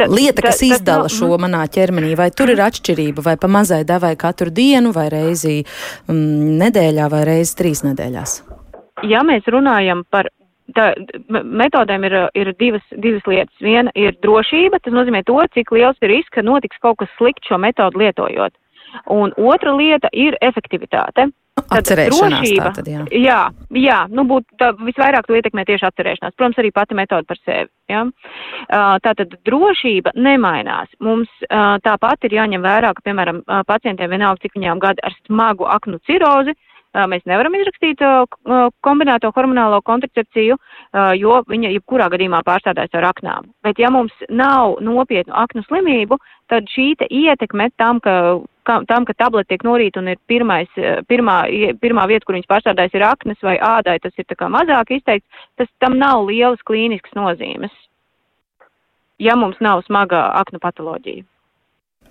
lieta, kas ta, izdala ta, šo mm. manā ķermenī, vai tur ir atšķirība, vai pa mazai devai katru dienu, vai reizi mm, nedēļā, vai reizi trīs nedēļās? Ja mēs runājam par tā, metodēm ir, ir divas, divas lietas. Viena ir drošība, tas nozīmē to, cik liels ir risks, ka notiks kaut kas slikts šo metodu lietojot. Un otra lieta ir efektivitāte. Atcerēšanās tātad, jā. Jā, jā nu būtu tā, visvairāk to ietekmē tieši atcerēšanās. Protams, arī pati metode par sevi. Ja? Tātad drošība nemainās. Mums tāpat ir jāņem vērā, ka, piemēram, pacientiem vienalga, cik viņām gadi ar smagu aknu cirozi, mēs nevaram izrakstīt kombinēto hormonālo kontracepciju, jo viņa jebkurā gadījumā pārstādājas ar aknām. Bet ja mums nav nopietnu aknu slimību, tad šī ietekme tam, ka, ka, tam, ka tableti tiek norīta un ir pirmais, pirmā, pirmā vieta, kur viņas pārstādājas ir aknes vai ādai, tas ir tā kā mazāk izteikts, tas tam nav lielas klīniskas nozīmes. Ja mums nav smaga aknu patoloģija.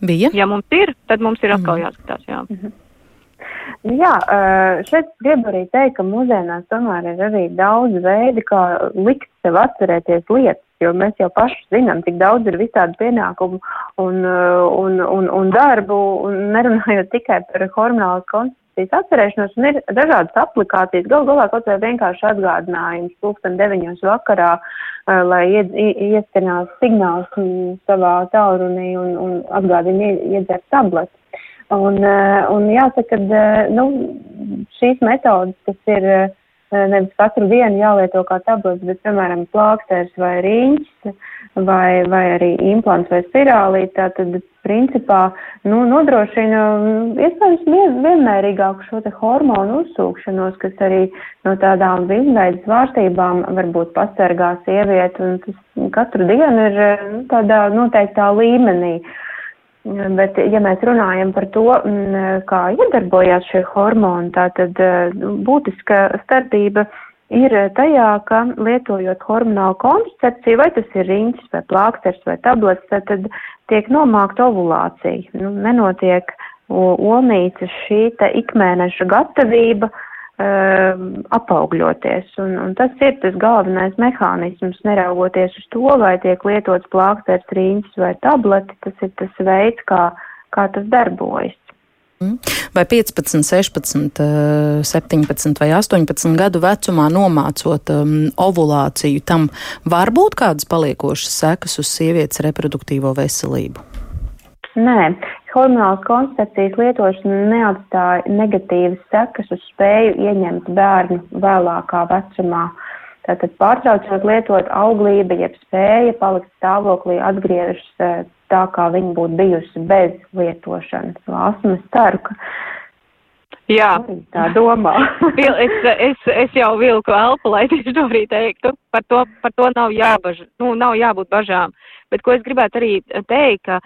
Bija? Ja mums ir, tad mums ir atkal mhm. jāskatās, jā. Mm -hmm. Jā, šeit gribu arī teikt, ka mūsdienās tomēr ir arī daudz veidi, kā likt sev atcerēties lietas, jo mēs jau paši zinām, cik daudz ir visādi pienākumu un, un, un, un darbu, un nerunājot tikai par hormonālas koncepcijas atcerēšanos, un ir dažādas aplikācijas, gal galā kaut vai vienkārši atgādinājums, pulksten deviņos vakarā, lai ieskanās signāls savā tālrunī un, un atgādina iedzert tableti. Un, eh, un jāsaka, ka eh, nu, šīs metodas, kas ir eh, nevis katru dienu jālieto kā tablets, bet, piemēram, plāksters vai rīņķis vai, vai arī implants vai spirālī, tātad, principā, nu, nodrošina iespējams vien, vienmērīgāku šo te hormonu uzsūkšanos, kas arī no tādām visveidas svārstībām varbūt pasargā sievieti, un tas katru dienu ir nu, tādā noteiktā līmenī. Uh, Bet, ja mēs runājam par to, mm, kā iedarbojās šie hormoni, tad nu, būtiska starpība ir tajā, ka lietojot hormonālu kontracepciju, vai tas ir riņķis vai plāksters vai tablets, tad, tad tiek nomākta ovulācija. Nu, nenotiek olnīcas šī ikmēneša gatavība uh, apaugļoties. Un, un tas ir tas galvenais mehānisms, neraugoties uz to, vai tiek lietots plāksters, rīņķis vai tableti, tas ir tas veids, kā, kā tas darbojas. Mm. Vai 15, 16, 17 vai 18 gadu vecumā nomācot um, ovulāciju, tam var būt kādas paliekošas sekas uz sievietes reproduktīvo veselību? Nē, hormonālas koncepcijas lietošana neatstāja negatīvas sekas uz spēju ieņemt bērnu vēlākā vecumā. Tātad pārtraucot lietot auglība, jeb spēja palikt stāvoklī atgriežas eh, tā, kā viņa būtu bijusi bez lietošanas. Lāsmas ceru, ka Jā, tā domā. es, es, es jau vilku elpu, lai tieši to arī teiktu. Par to, par to nav, jābaž, nu, nav jābūt bažām. Bet ko es gribētu arī teikt, ka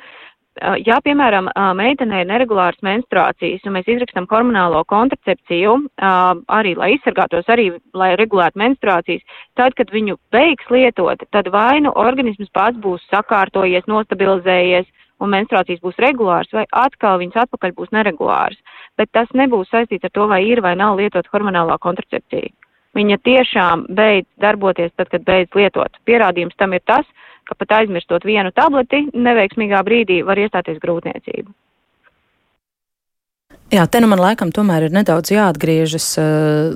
ja, piemēram, meitenei ir neregulāras menstruācijas, un mēs izrakstam hormonālo kontracepciju, arī, lai izsargātos, arī, lai regulētu menstruācijas, tad, kad viņu beigs lietot, tad vai nu organisms pats būs sakārtojies, nostabilizējies, un menstruācijas būs regulāras, vai atkal viņas atpakaļ būs neregulāras. Bet tas nebūs saistīts ar to, vai ir vai nav lietot hormonālā kontracepcija. Viņa tiešām beidz darboties tad, kad beidz lietot. Pierādījums tam ir tas, ka pat aizmirstot vienu tableti, neveiksmīgā brīdī var iestāties grūtniecība. Jā, te nu man laikam tomēr ir nedaudz jāatgriežas uh,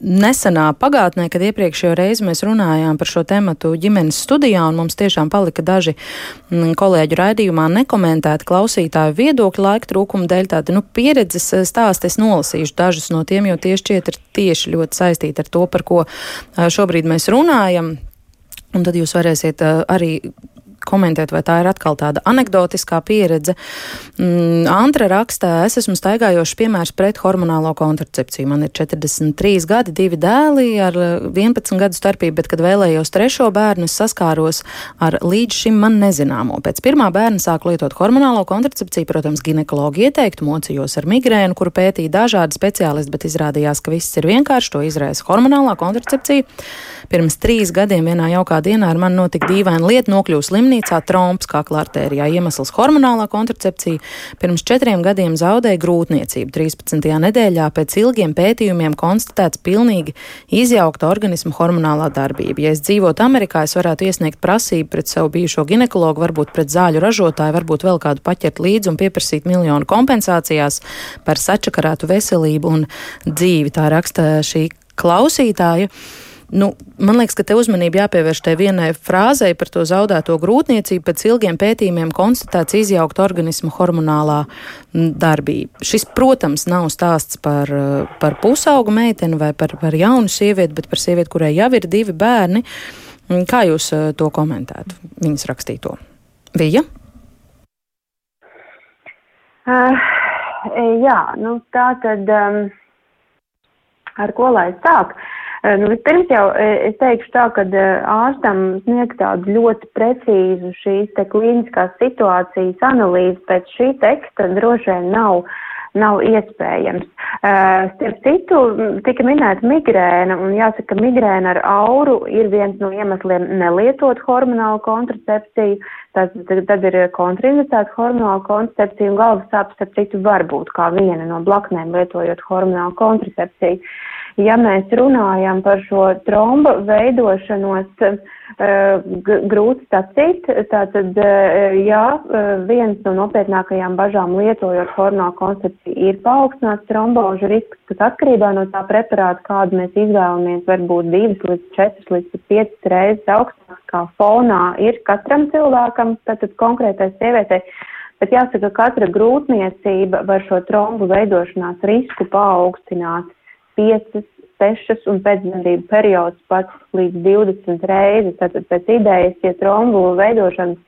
nesenā pagātnē, kad iepriekšējo reizi mēs runājām par šo tematu ģimenes studijā, un mums tiešām palika daži mm, kolēģu raidījumā nekomentēti klausītāju viedokļu laika trūkuma dēļ. Tāda, nu, pieredzes eh, stāsti es nolasīšu dažus no tiem, jo tieši šķiet ir tieši ļoti saistīti ar to, par ko uh, šobrīd mēs runājam. Un tad jūs varēsiet uh, arī komentēt, vai tā ir atkal tāda anegdotiskā pieredze. Mm, Antra rakstā, es esmu staigājošs piemērs pret hormonālo kontracepciju. Man ir 43 gadi, divi dēli ar 11 gadu starpību, bet, kad vēlējos trešo bērnu, es saskāros ar līdz šim man nezināmo. Pēc pirmā bērna sāku lietot hormonālo kontracepciju, protams, ginekologi ieteiktu, mocījos ar migrēnu, kuru pētīja dažādi speciālisti, bet izrādījās, ka viss ir vienkārši, to izraisa hormonālā kontracepcija. Pirms trīs gadiem vienā jaukā dienā ar mani notika dīvaina lieta, nokļuvu slimnīcā, tromps kakla artērijā, iemesls hormonālā kontracepcija. Pirms četriem gadiem zaudēja grūtniecību. 13. nedēļā pēc ilgiem pētījumiem konstatēts pilnīgi izjaukta organismu hormonālā darbība. Ja es dzīvotu Amerikā, es varētu iesniegt prasību pret savu bijušo ginekologu, varbūt pret zāļu ražotāju, varbūt vēl kādu paķert līdzi un pieprasīt miljonu kompensācijās par sačakarētu veselību un dzīvi. Tā raksta šī klausītāja. Nu, man liekas, ka te uzmanība jāpievērš tai vienai frāzei par to zaudēto grūtniecību. Pēc ilgiem pētījumiem konstatēts izjaukt organismu hormonālā darbība. Šis, protams, nav stāsts par, par pusaugu meiteni vai par, par jaunu sievieti, bet par sievieti, kurai jau ir divi bērni. Kā jūs eh, to komentētu? Viņas rakstīto. Vija? Uh, jā, nu tā tad um, ar ko lai sāk? Uh, nu, vispirms jau es teikšu tā, ka uh, ārstam sniegt tādu ļoti precīzu šīs te klīniskās situācijas analīzi pēc šī teksta droši vien nav uh, nav iespējams. Uh, starp citu, tika minēta migrēna, un jāsaka, migrēna ar auru ir viens no iemesliem nelietot hormonālu kontracepciju. Tad, tad, tad ir kontraindicēta hormonāla kontracepcija, un galvas sāpes, starp citu, var būt kā viena no blaknēm lietojot hormonālu kontracepciju. Ja mēs runājam par šo trombu veidošanos, Eh, grūti sacīt. Tātad, eh, jā, eh, viens no nopietnākajām bažām lietojot hormonālu koncepciju ir paaugstināts trombožu risks, kas atkarībā no tā preparāta, kādu mēs izvēlamies, var būt divas līdz četras līdz piecas reizes augstāks kā fonā ir katram cilvēkam, tātad konkrētai sievietei. Bet jāsaka, ka katra grūtniecība var šo trombu veidošanās risku paaugstināt 5, 6 un pēcdzemdību periods pats līdz 20 reizes. Tātad pēc idejas, ja trombu veidošanas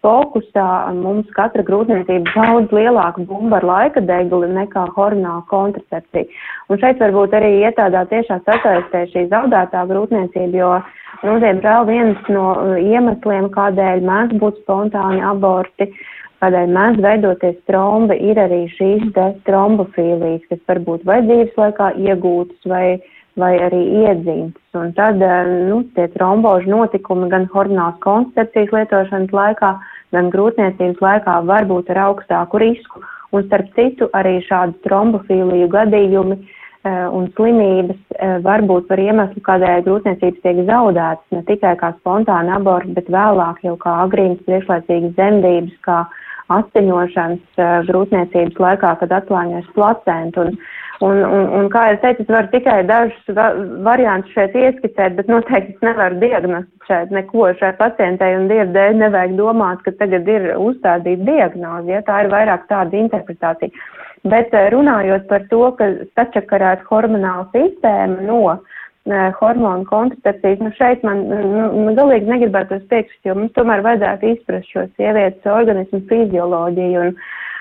fokusā mums katra grūtniecība daudz lielāka bumba ar laika degli nekā hormonāla kontracepcija. Un šeit varbūt arī iet tādā tiešā sasaistē šī zaudētā grūtniecība, jo, nu, diemžēl viens no iemesliem, kādēļ mēdz būt spontāni aborti, kādēļ mēdz veidoties tromba, ir arī šīs trombofīlijas, kas varbūt vai dzīves laikā iegūtas vai vai arī iedzītas. Un tad eh, nu, tie trombožu notikumi gan hormonālas koncepcijas lietošanas laikā, gan grūtniecības laikā var būt ar augstāku risku. Un starp citu, arī šādu trombofīliju gadījumi uh, un slimības uh, var būt par iemeslu, kādēļ grūtniecības tiek zaudētas, ne tikai kā spontāna aborta, bet vēlāk jau kā agrīnas priekšlaicīgas dzemdības, kā asiņošanas uh, grūtniecības laikā, kad atklājas placenta. Un, Un, un, un kā jau teicu, es varu tikai dažus va variantus šeit ieskicēt, bet noteikti es nevaru diagnosticēt neko šai pacientei un dievu dēļ nevajag domāt, ka tagad ir uzstādīta diagnoze, ja tā ir vairāk tāda interpretācija. Bet eh, runājot par to, ka sačakarēt hormonālu sistēmu no hormonu kontracepcijas, nu šeit man nu, nu, galīgi negribētu tos priekšstat, jo mums tomēr vajadzētu izprast šo sievietes organismu fizioloģiju un,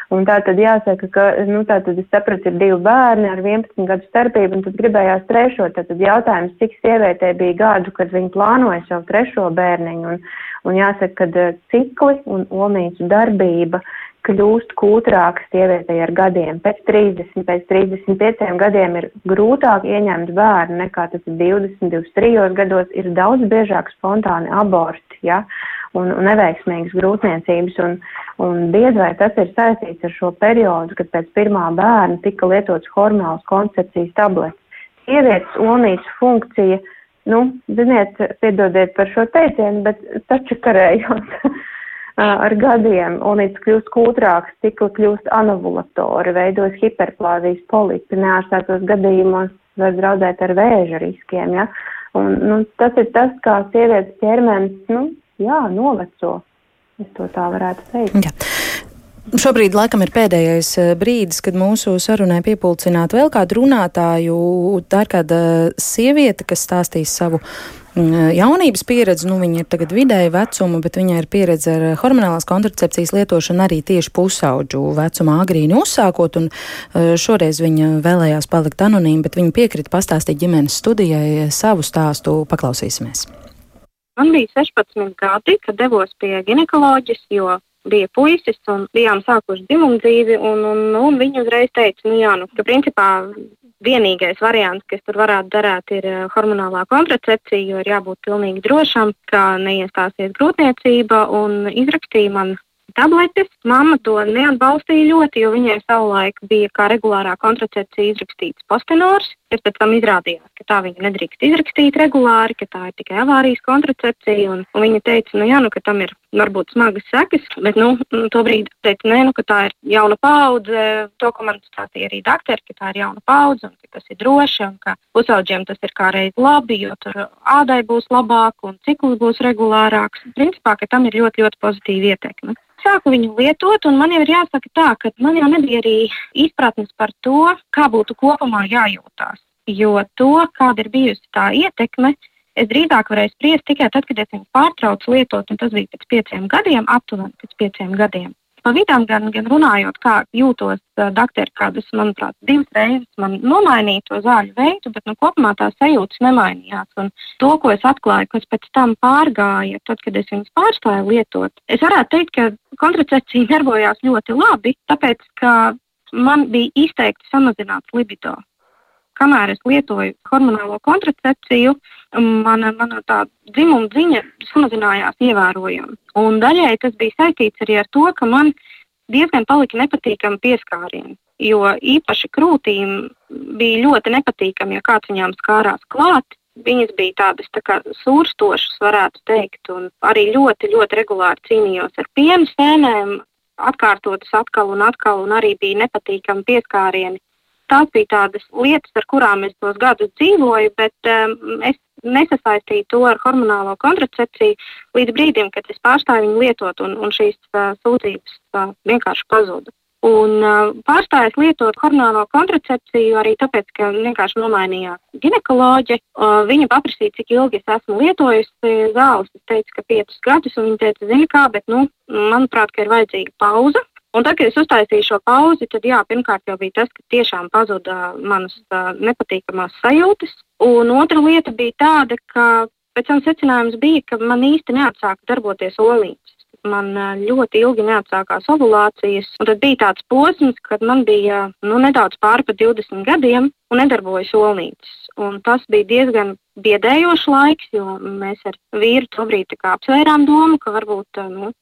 Un tā tad jāsaka, ka, nu, tā tad es sapratu, ir divi bērni ar 11 gadu starpību, un tad gribējās trešo. Tad jautājums, cik sievietē bija gadu, kad viņa plānoja savu trešo bērniņu, un, un jāsaka, ka cikli un omīšu darbība kļūst kūtrākas sievietei ar gadiem. Pēc 30, pēc 35 gadiem ir grūtāk ieņemt bērnu nekā tas ir 20, 23 gados, ir daudz biežāk spontāni aborti, ja, un, un neveiksmīgas grūtniecības. Un, Un diez vai tas ir saistīts ar šo periodu, kad pēc pirmā bērna tika lietots hormonāls koncepcijas tabletes. Sievietes onītas funkcija, nu, ziniet, piedodiet par šo teicienu, bet taču karējot ar gadiem onītas kļūst kūtrāks, cikli kļūst anovulatori, veidojas hiperplāzijas polipi, neārstētos gadījumos var draudēt ar vēža riskiem, ja? Un, nu, tas ir tas, kā sievietes ķermenis, nu, jā, noveco. Es to tā varētu teikt. Jā. Šobrīd laikam ir pēdējais brīdis, kad mūsu sarunai piepulcināt vēl kādu runātāju. Tā ir kāda sieviete, kas stāstīs savu jaunības pieredzi. Nu, viņa ir tagad vidēja vecuma, bet viņai ir pieredze ar hormonālās kontracepcijas lietošanu arī tieši pusauģu vecumā agrīni uzsākot. Un šoreiz viņa vēlējās palikt anonīma, bet viņa piekrita pastāstīt ģimenes studijai savu stāstu. Paklausīsimies! Man bija 16 gadi, kad devos pie ginekoloģijas, jo bija puisis un bijām sākuši dzimumu dzīvi. Un, un, un viņi uzreiz teica, nu, jā, nu, ka principā vienīgais variants, kas tur varētu darīt, ir eh, hormonālā kontracepcija, jo ir jābūt pilnīgi drošam, ka neiestāsies grūtniecība. Izrakstīja man tabletes. Mamma to neatbalstīja ļoti, jo viņai savulaik bija kā regulārā kontracepcija izrakstīts postenors, kas pēc tam izrādījās, ka tā viņa nedrīkst izrakstīt regulāri, ka tā ir tikai avārijas kontracepcija. Un, un viņa teica, nu jā, nu, ka tam ir varbūt smagas sekas, bet nu, to brīdi teica, nē, nu, ka tā ir jauna paudze. To, ko man stāstīja arī doktori, ka tā ir jauna paudze un ka tas ir droši un ka pusauģiem tas ir kā reiz labi, jo tur ādai būs labāk un cikls būs regulārāks. Principā, ka tam ir ļoti, ļoti pozitīva ietekme. Sāku viņu lietot, un man jau ir jāsaka tā, ka man jau nebija arī izpratnes par to, kā būtu kopumā jājūtās. Jo to, kāda ir bijusi tā ietekme, es drīzāk varēju spriest tikai tad, kad es viņu pārtraucu lietot, un tas bija pēc pieciem gadiem, aptuveni pēc pieciem gadiem. Pa vidām gan, gan runājot, kā jūtos uh, doktori, kādas, manuprāt, divas reizes man nomainīja to zāļu veidu, bet nu, kopumā tās sajūtas nemainījās. Un to, ko es atklāju, kas pēc tam pārgāja, tad, kad es viņus pārstāju lietot, es varētu teikt, ka kontracepcija darbojās ļoti labi, tāpēc, ka man bija izteikti samazināts libido kamēr es lietoju hormonālo kontracepciju, mana, mana tā dzimuma ziņa samazinājās ievērojami. Un daļai tas bija saistīts arī ar to, ka man diezgan palika nepatīkami pieskārieni. Jo īpaši krūtīm bija ļoti nepatīkami, ja kāds viņām skārās klāt. Viņas bija tādas tā kā sūrstošas, varētu teikt, un arī ļoti, ļoti regulāri cīnījos ar piena sēnēm, atkārtotas atkal un atkal, un arī bija nepatīkami pieskārieni tās bija tādas lietas, ar kurām es tos gadus dzīvoju, bet um, es nesasaistīju to ar hormonālo kontracepciju līdz brīdim, kad es pārstāju viņu lietot, un, un šīs uh, sūdzības uh, vienkārši pazuda. Un uh, pārstājis lietot hormonālo kontracepciju arī tāpēc, ka vienkārši nomainījās ginekoloģe. Uh, viņa paprasīja, cik ilgi es esmu lietojusi zāles. Es teicu, ka piecus gadus, un viņa teica, zini kā, bet, nu, manuprāt, ir vajadzīga pauza. Un tad, kad es uztaisīju šo pauzi, tad jā, pirmkārt jau bija tas, ka tiešām pazuda manas uh, nepatīkamās sajūtas. Un otra lieta bija tāda, ka pēc tam secinājums bija, ka man īsti neatsāka darboties olītes. Man uh, ļoti ilgi neatsākās ovulācijas, un tad bija tāds posms, kad man bija nu, nedaudz pāri pa 20 gadiem un nedarbojas olītes. Un tas bija diezgan biedējošs laiks, jo mēs ar vīru tobrīd apsvērām domu, ka varbūt nu,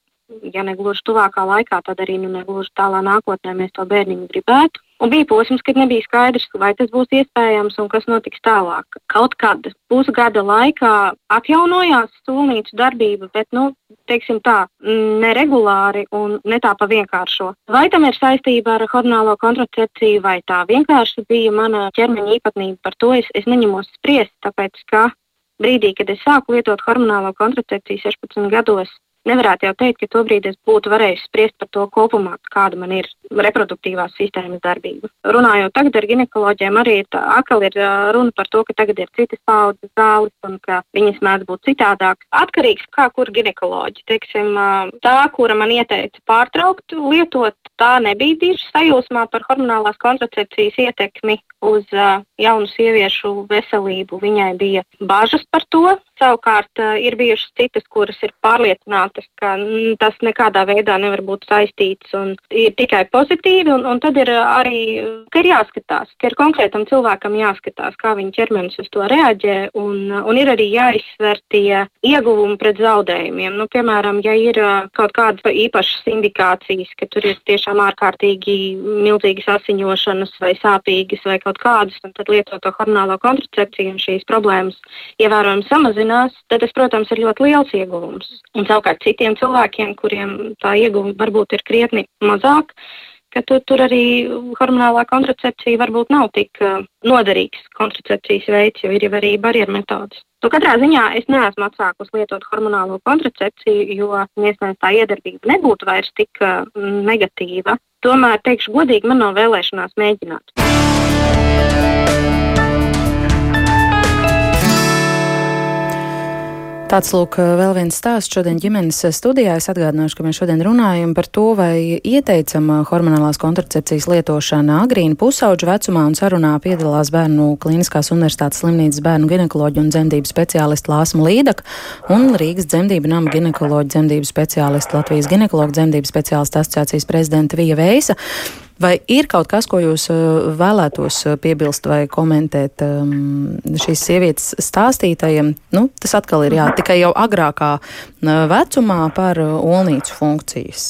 ja ne gluži tuvākā laikā, tad arī nu, ne gluži tālā nākotnē mēs to bērniņu gribētu. Un bija posms, kad nebija skaidrs, vai tas būs iespējams un kas notiks tālāk. Kaut kad pusgada laikā atjaunojās sūnīcu darbība, bet, nu, teiksim tā, neregulāri un ne tā pa vienkāršo. Vai tam ir saistība ar hormonālo kontracepciju, vai tā vienkārši bija mana ķermeņa īpatnība, par to es, es neņemos spriest, tāpēc, ka brīdī, kad es sāku lietot hormonālo kontracepciju 16 gados, nevarētu jau teikt, ka tobrīd es būtu varējis spriest par to kopumā, kāda man ir reproduktīvās sistēmas darbība. Runājot tagad ar ginekoloģiem, arī tā atkal ir runa par to, ka tagad ir citas paudzes zāles un ka viņas mēdz būt citādākas. Atkarīgs kā kur ginekoloģi. Teiksim, tā, kura man ieteica pārtraukt lietot, tā nebija tieši sajūsmā par hormonālās kontracepcijas ietekmi uz jaunu sieviešu veselību. Viņai bija bažas par to. Savukārt uh, ir bijušas citas, kuras ir pārliecinātas, ka mm, tas nekādā veidā nevar būt saistīts un ir tikai pozitīvi. Un, un tad ir arī, ka ir jāskatās, ka ir konkrētam cilvēkam jāskatās, kā viņa ķermenis uz to reaģē. Un, un ir arī jāizsver tie ieguvumi pret zaudējumiem. Nu, piemēram, ja ir uh, kaut kādas īpašas indikācijas, ka tur ir tiešām ārkārtīgi milzīgas asiņošanas vai sāpīgas vai kaut kādas, tad lietot to hormonālo kontracepciju, un šīs problēmas ievērojami samazinās, tad tas, protams, ir ļoti liels ieguvums. Un savukārt citiem cilvēkiem, kuriem tā ieguvuma varbūt ir krietni mazāk, ka tu, tur arī hormonālā kontracepcija varbūt nav tik uh, noderīgs kontracepcijas veids, jo ir jau arī barjeru metodas. Nu, katrā ziņā es neesmu atsākusi lietot hormonālo kontracepciju, jo iespējams tā iedarbība nebūtu vairs tik uh, negatīva. Tomēr, teikšu godīgi, man nav vēlēšanās mēģināt. Tāds lūk, vēl viens stāsts šodien ģimenes studijā. Es atgādināšu, ka mēs šodien runājam par to, vai ieteicam hormonālās kontracepcijas lietošana agrīna pusauģu vecumā un sarunā piedalās Bērnu Kliniskās universitātes slimnīcas bērnu ginekoloģu un dzemdību speciālisti Lāsma Līdaka un Rīgas dzemdību nama ginekoloģu dzemdību speciālisti Latvijas ginekoloģu dzemdību speciālistu asociācijas prezidenta Vija Veisa. Vai ir kaut kas, ko jūs vēlētos piebilst vai komentēt um, šīs sievietes stāstītajiem? Nu, tas atkal ir jā, tikai jau agrākā vecumā par olnīcu funkcijas.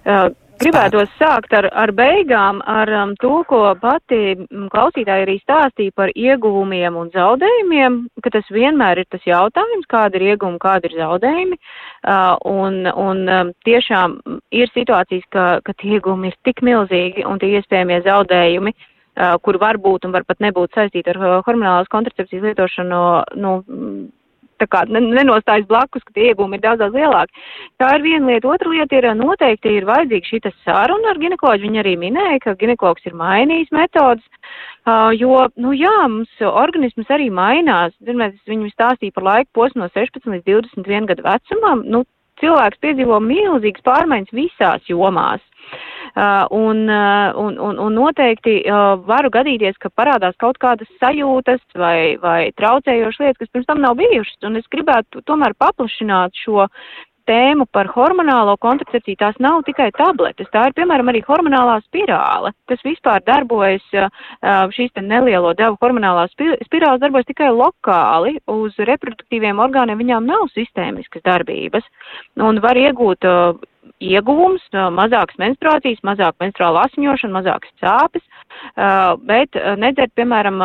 Uh, Gribētos sākt ar, ar beigām, ar um, to, ko pati mm, klausītāja arī stāstīja par ieguvumiem un zaudējumiem, ka tas vienmēr ir tas jautājums, kāda ir ieguvuma, kāda ir zaudējumi. Uh, un, un um, tiešām ir situācijas, ka, ka tie ieguvumi ir tik milzīgi un tie iespējamie zaudējumi, uh, kur var būt un var pat nebūt saistīti ar uh, hormonālās kontracepcijas lietošanu, nu, tā kā nenostājas blakus, ka tie iegūmi ir daudz, daudz lielāki. Tā ir viena lieta. Otra lieta ir noteikti ir vajadzīga šī saruna ar ginekoloģu. Viņa arī minēja, ka ginekologs ir mainījis metodas, jo, nu jā, mums organisms arī mainās. Mēs viņam stāstīja par laiku posmu no 16 līdz 21 gadu vecumam. Nu, cilvēks piedzīvo milzīgas pārmaiņas visās jomās. Uh, un, uh, un, un, un noteikti uh, varu gadīties, ka parādās kaut kādas sajūtas vai, vai traucējošas lietas, kas pirms tam nav bijušas. Un es gribētu tomēr paplašināt šo tēmu par hormonālo kontracepciju, tās nav tikai tabletes, tā ir, piemēram, arī hormonālā spirāle, kas vispār darbojas, šīs te nelielo devu hormonālās spirāles darbojas tikai lokāli, uz reproduktīviem orgāniem viņām nav sistēmiskas darbības, un var iegūt ieguvums, mazākas menstruācijas, mazāk menstruāla asiņošana, mazākas sāpes, bet nedzert, piemēram,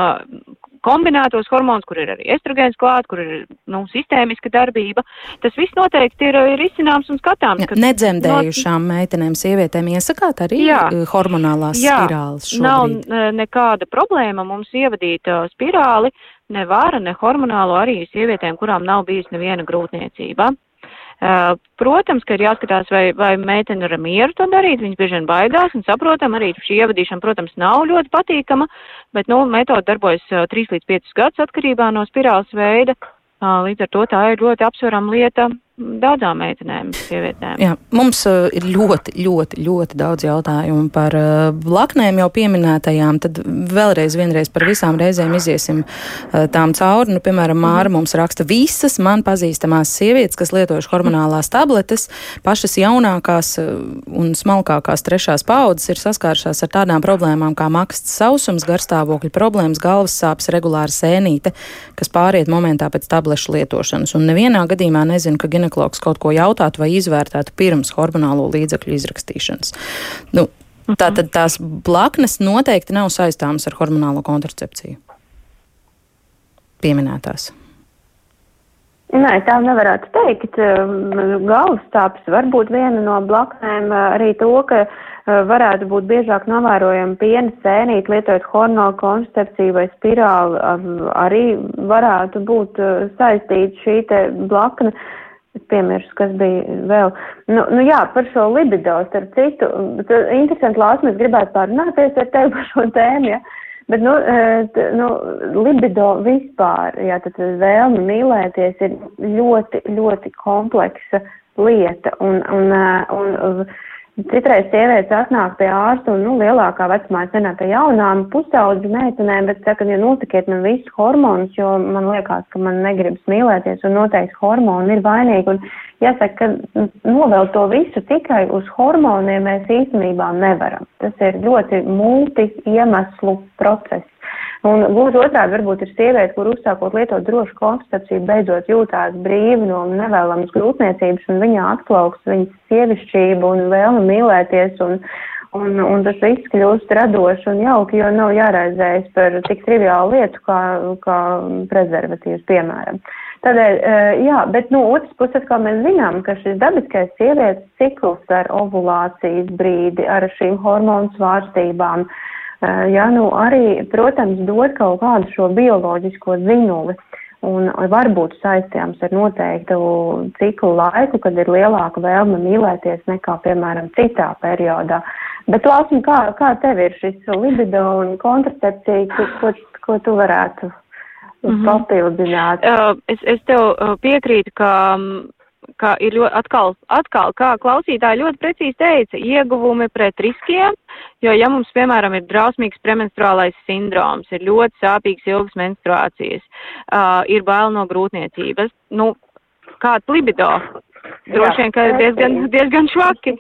kombinētos hormonus, kur ir arī estrogēns klāt, kur ir nu, sistēmiska darbība. Tas viss noteikti ir, ir izcināms un skatāms. Ja, nedzemdējušām no... meitenēm, sievietēm iesakāt arī jā, hormonālās jā, spirāles šobrīd? Nav nekāda problēma mums ievadīt uh, spirāli, ne vāra, ne hormonālo arī sievietēm, kurām nav bijis neviena grūtniecība. Uh, protams, ka ir jāskatās, vai, vai meitene ir mieru to darīt, viņas bieži vien baidās, un saprotam, arī šī ievadīšana, protams, nav ļoti patīkama, bet, nu, metode darbojas 3 līdz 5 gadus atkarībā no spirāles veida, līdz ar to tā ir ļoti apsverama lieta daudzām meitenēm, sievietēm. Jā, mums uh, ir ļoti, ļoti, ļoti daudz jautājumu par uh, blaknēm jau pieminētajām. Tad vēlreiz, vienreiz par visām reizēm iziesim uh, tām cauri. Nu, piemēram, Māra mums raksta visas man pazīstamās sievietes, kas lietojuši hormonālās tabletes, pašas jaunākās uh, un smalkākās trešās paudzes ir saskārušās ar tādām problēmām kā maksts sausums, garstāvokļa problēmas, galvas sāpes, regulāra sēnīte, kas pāriet momentā pēc tablešu lietošanas. Un nevienā gadījumā nezinu, ka ginekologs kaut ko jautātu vai izvērtētu pirms hormonālo līdzekļu izrakstīšanas. Nu, mhm. Tātad tās blaknes noteikti nav saistāmas ar hormonālo kontracepciju. Pieminētās. Nē, tā nevarētu teikt. Galvas stāpes var būt viena no blaknēm. Arī to, ka varētu būt biežāk novērojama piena sēnīt, lietojot hormonālu kontracepciju vai spirāli, arī varētu būt saistīta šī te Es piemirstu, kas bija vēl. Nu, nu jā, par šo libido, starp citu, interesanti lās, mēs gribētu pārunāties ar tevi par šo tēmu, ja? Bet, nu, t, nu, libido vispār, jā, tad vēlme mīlēties ir ļoti, ļoti kompleksa lieta. Un, un, un, un Citreiz sievietes atnāk pie ārsta un, nu, lielākā vecumā es nenāk pie jaunām pusaudžu meitenēm, bet saka, ja notikiet man visus hormonus, jo man liekas, ka man negribas mīlēties un noteikti hormoni ir vainīgi. Un jāsaka, ka novēl to visu tikai uz hormoniem mēs īstenībā nevaram. Tas ir ļoti multi iemeslu process. Un gluži otrādi varbūt ir sieviete, kur uzsākot lietot drošu kontracepciju, beidzot jūtās brīvi no nevēlamas grūtniecības, un viņā atklauks viņas sievišķība un vēlme mīlēties, un, un, un tas viss kļūst radoši un jauki, jo nav jāraizējas par tik triviālu lietu kā, kā prezervatīvs, piemēram. Tādēļ, eh, jā, bet no nu, otras puses, kā mēs zinām, ka šis dabiskais sievietes cikls ar ovulācijas brīdi, ar šīm hormonu svārstībām, uh, ja, nu, arī, protams, dod kaut kādu šo bioloģisko zinuli un var būt saistāms ar noteiktu ciklu laiku, kad ir lielāka vēlme mīlēties nekā, piemēram, citā periodā. Bet, Lāsum, kā, kā tev ir šis libido un kontracepcija, ko, ko, ko tu varētu mm -hmm. papildināt? Uh, es, es tev uh, piekrītu, ka ka ir ļoti, atkal, atkal, kā klausītāji ļoti precīzi teica, ieguvumi pret riskiem, jo, ja mums, piemēram, ir drausmīgs premenstruālais sindroms, ir ļoti sāpīgs ilgas menstruācijas, uh, ir bail no grūtniecības, nu, kāds libido, droši vien, ka diezgan, diezgan švaki.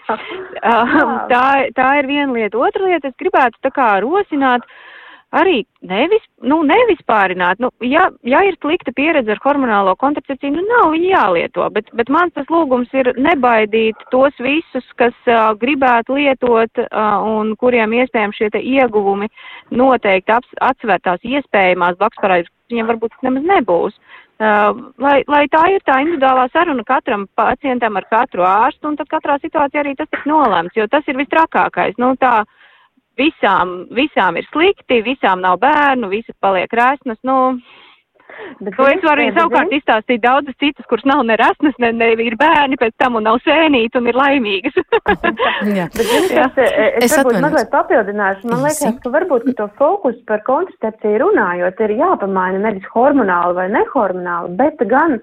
tā, tā ir viena lieta. Otra lieta, es gribētu tā kā rosināt. Uh, arī nevis, nu, nevispārināt. Nu, ja, ja ir slikta pieredze ar hormonālo kontracepciju, nu, nav viņa jālieto, bet, bet mans tas lūgums ir nebaidīt tos visus, kas uh, gribētu lietot uh, un kuriem iespējams šie ieguvumi noteikti atsvērtās iespējamās blakusparādības, viņiem varbūt nemaz nebūs. Uh, lai, lai tā ir tā individuālā saruna katram pacientam ar katru ārstu, un tad katrā situācijā arī tas tiks nolēmts, jo tas ir vistrakākais. Nu, tā, uh, visām, visām ir slikti, visām nav bērnu, visas paliek rēsnas. Nu, Bet to es varu arī savukārt izstāstīt daudzas citas, kuras nav ne rasnas, ne, ne ir bērni pēc tam un nav sēnīti un ir laimīgas. jā. Bet, zini, kas, es, es varbūt mazliet papildināšu. Man liekas, ka varbūt ka to fokus par kontracepciju runājot ir jāpamaina nevis hormonāli vai nehormonāli, bet gan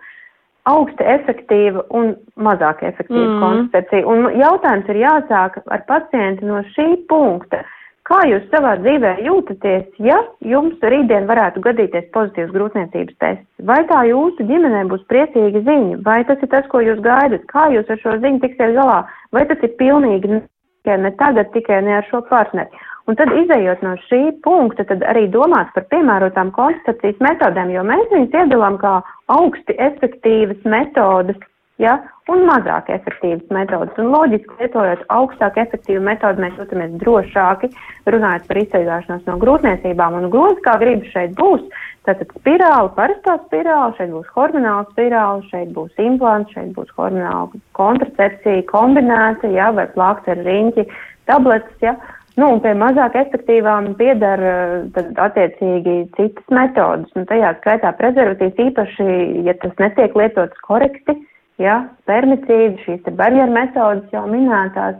augsti efektīva un mazāk efektīva mm. kontracepcija. Un jautājums ir jāsāk ar pacientu no šī punkta. Kā jūs savā dzīvē jūtaties, ja jums rītdien varētu gadīties pozitīvs grūtniecības tests? Vai tā jūsu ģimenē būs priecīga ziņa, vai tas ir tas, ko jūs gaidat? Kā jūs ar šo ziņu tiksiet galā? Vai tas ir pilnīgi tikai ne tagad, tikai ne ar šo partneri? Un tad, izējot no šī punkta, tad arī domāt par piemērotām konstatācijas metodēm, jo mēs viņus iedalām kā augsti efektīvas metodas ja, un mazāk efektīvas metodas. Un loģiski lietojot augstāk efektīvu metodu, mēs jūtamies drošāki, runājot par izceļošanos no grūtniecībām. Un gluži kā gribu šeit būs, tātad spirāli, parastā spirāli, šeit būs hormonāla spirāli, šeit būs implants, šeit būs hormonāla kontracepcija kombinēta, ja, vai plāks ar riņķi, tabletes, ja. Nu, un pie mazāk efektīvām piedara tad attiecīgi citas metodas. Nu, tajā skaitā prezervatīvs īpaši, ja tas netiek lietots korekti, uh, ja, spermicīdi, šīs barjeru metodas jau minētās.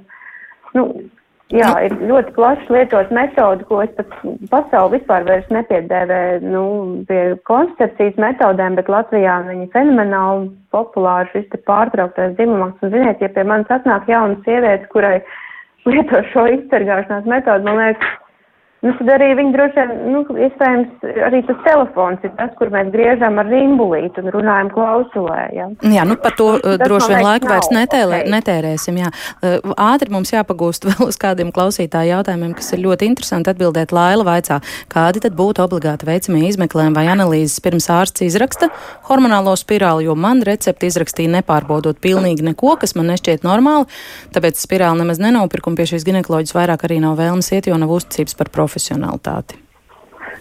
Nu, jā, nu. ir ļoti plaši lietot metodi, ko es pat pasauli vispār vairs nepiedēvē, nu, pie koncepcijas metodēm, bet Latvijā viņi fenomenāli populāri šis te pārtrauktais dzimumaks. Un, ziniet, ja pie manis atnāk jauna sieviete, kurai lieto šo izcergāšanās metodu, man liekas, Nu, tad arī viņi droši vien, nu, iespējams, arī tas telefons ir tas, kur mēs griežam ar rimbulīti un runājam klausulē. Ja? Jā, nu par to tas, droši vien laiku vairs netēlē, okay. netērēsim. Jā. Ātri mums jāpagūst vēl uz kādiem klausītāju jautājumiem, kas ir ļoti interesanti atbildēt. Laila vaicā, kādi tad būtu obligāti veicamie izmeklējumi vai analīzes pirms ārsts izraksta hormonālo spirāli, jo man recepti izrakstīja nepārbodot pilnīgi neko, kas man nešķiet normāli, tāpēc spirāli nemaz nenopirku un pie šīs ginekoloģijas vairāk arī nav vēlmes iet, jo nav uzticības par profesionālu profesionalitāti.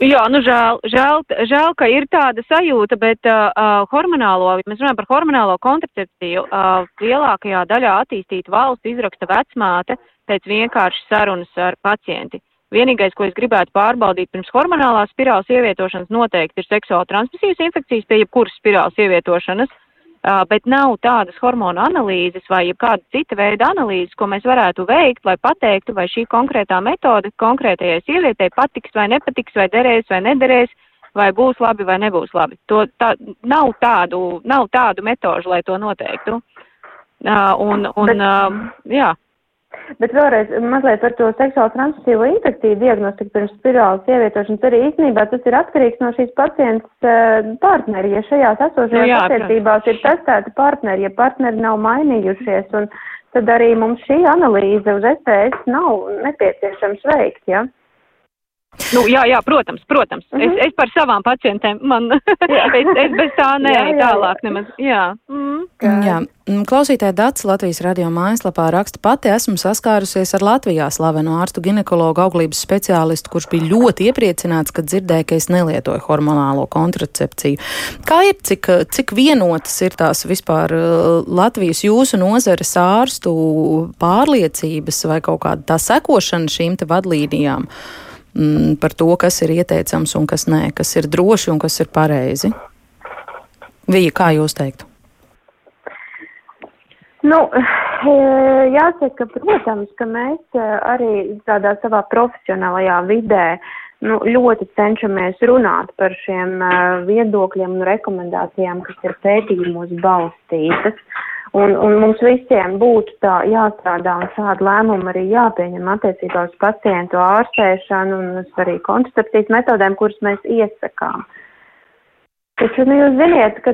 Jā, nu žēl, žēl, žēl, ka ir tāda sajūta, bet uh, hormonālo, mēs runājam par hormonālo kontracepciju, uh, lielākajā daļā attīstītu valstu izraksta vecmāte pēc vienkāršas sarunas ar pacienti. Vienīgais, ko es gribētu pārbaudīt pirms hormonālās spirāles ievietošanas, noteikti ir seksuāli transmisīvas infekcijas pie jebkuras spirāles ievietošanas. Uh, bet nav tādas hormonu analīzes vai kāda cita veida analīzes, ko mēs varētu veikt, lai pateiktu, vai šī konkrētā metode konkrētajai sievietei patiks vai nepatiks, vai derēs vai nederēs, vai būs labi vai nebūs labi. To, tā, nav, tādu, nav tādu metožu, lai to noteiktu. Uh, un, un, uh, jā. Bet vēlreiz mazliet par to seksuālu transmisīvo infekciju diagnostiku pirms spirāles ievietošanas arī īstenībā tas ir atkarīgs no šīs pacientes uh, partneri. Ja šajās esošajās nu, attiecībās ir testēti partneri, ja partneri nav mainījušies, un tad arī mums šī analīze uz STS nav nepieciešams veikt, ja? Nu, jā, jā, protams, protams. Mm -hmm. es, es par savām pacientēm, man, es, es bez tā nē, jā, jā, tālāk nemaz, jā. Mm. Jā, mm, klausītāja Dats Latvijas radio mājaslapā raksta pati esmu saskārusies ar Latvijā slavenu ārstu ginekologu auglības speciālistu, kurš bija ļoti iepriecināts, kad dzirdēja, ka es nelietoju hormonālo kontracepciju. Kā ir, cik, cik vienotas ir tās vispār uh, Latvijas jūsu nozares ārstu pārliecības vai kaut kāda tā sekošana šīm te vadlīnijām? mm, par to, kas ir ieteicams un kas nē, kas ir droši un kas ir pareizi? Vija, kā jūs teiktu? Nu, eh, jāsaka, protams, ka mēs eh, arī tādā savā profesionālajā vidē nu, ļoti cenšamies runāt par šiem uh, viedokļiem un rekomendācijām, kas ir pētījumos balstītas. Un, un mums visiem būtu tā jāstrādā un šādu lēmumu arī jāpieņem attiecībā uz pacientu ārstēšanu un uz arī kontracepcijas metodēm, kuras mēs iesakām. Taču, nu, jūs ziniet, ka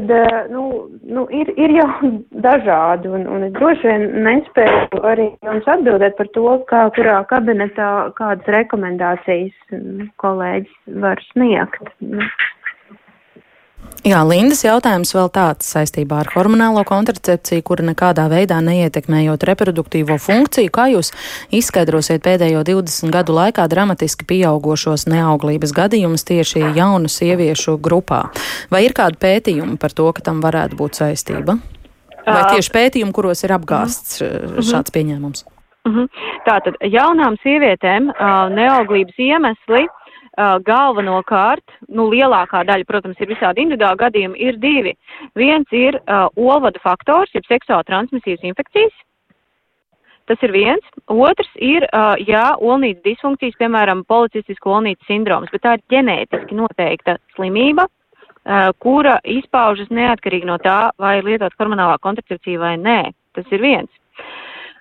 nu, nu, ir, ir jau dažādi, un, un es droši vien nespēju arī jums atbildēt par to, kā, kurā kabinetā kādas rekomendācijas kolēģis var sniegt. Nu. Jā, Lindas jautājums vēl tāds saistībā ar hormonālo kontracepciju, kura nekādā veidā neietekmējot reproduktīvo funkciju. Kā jūs izskaidrosiet pēdējo 20 gadu laikā dramatiski pieaugošos neauglības gadījumus tieši jaunu sieviešu grupā? Vai ir kādi pētījumi par to, ka tam varētu būt saistība? Vai tieši pētījumi, kuros ir apgāsts mhm. šāds pieņēmums? -hmm. Tātad jaunām sievietēm neauglības iemesli galvenokārt, nu, lielākā daļa, protams, ir visādi individuāli gadījumi, ir divi. Viens ir uh, olvadu faktors, jeb seksuāli transmisijas infekcijas. Tas ir viens. Otrs ir, uh, jā, olnītas disfunkcijas, piemēram, policistisko olnītas sindroms, bet tā ir ģenētiski noteikta slimība, uh, kura izpaužas neatkarīgi no tā, vai lietot hormonālā kontracepcija vai nē. Tas ir viens.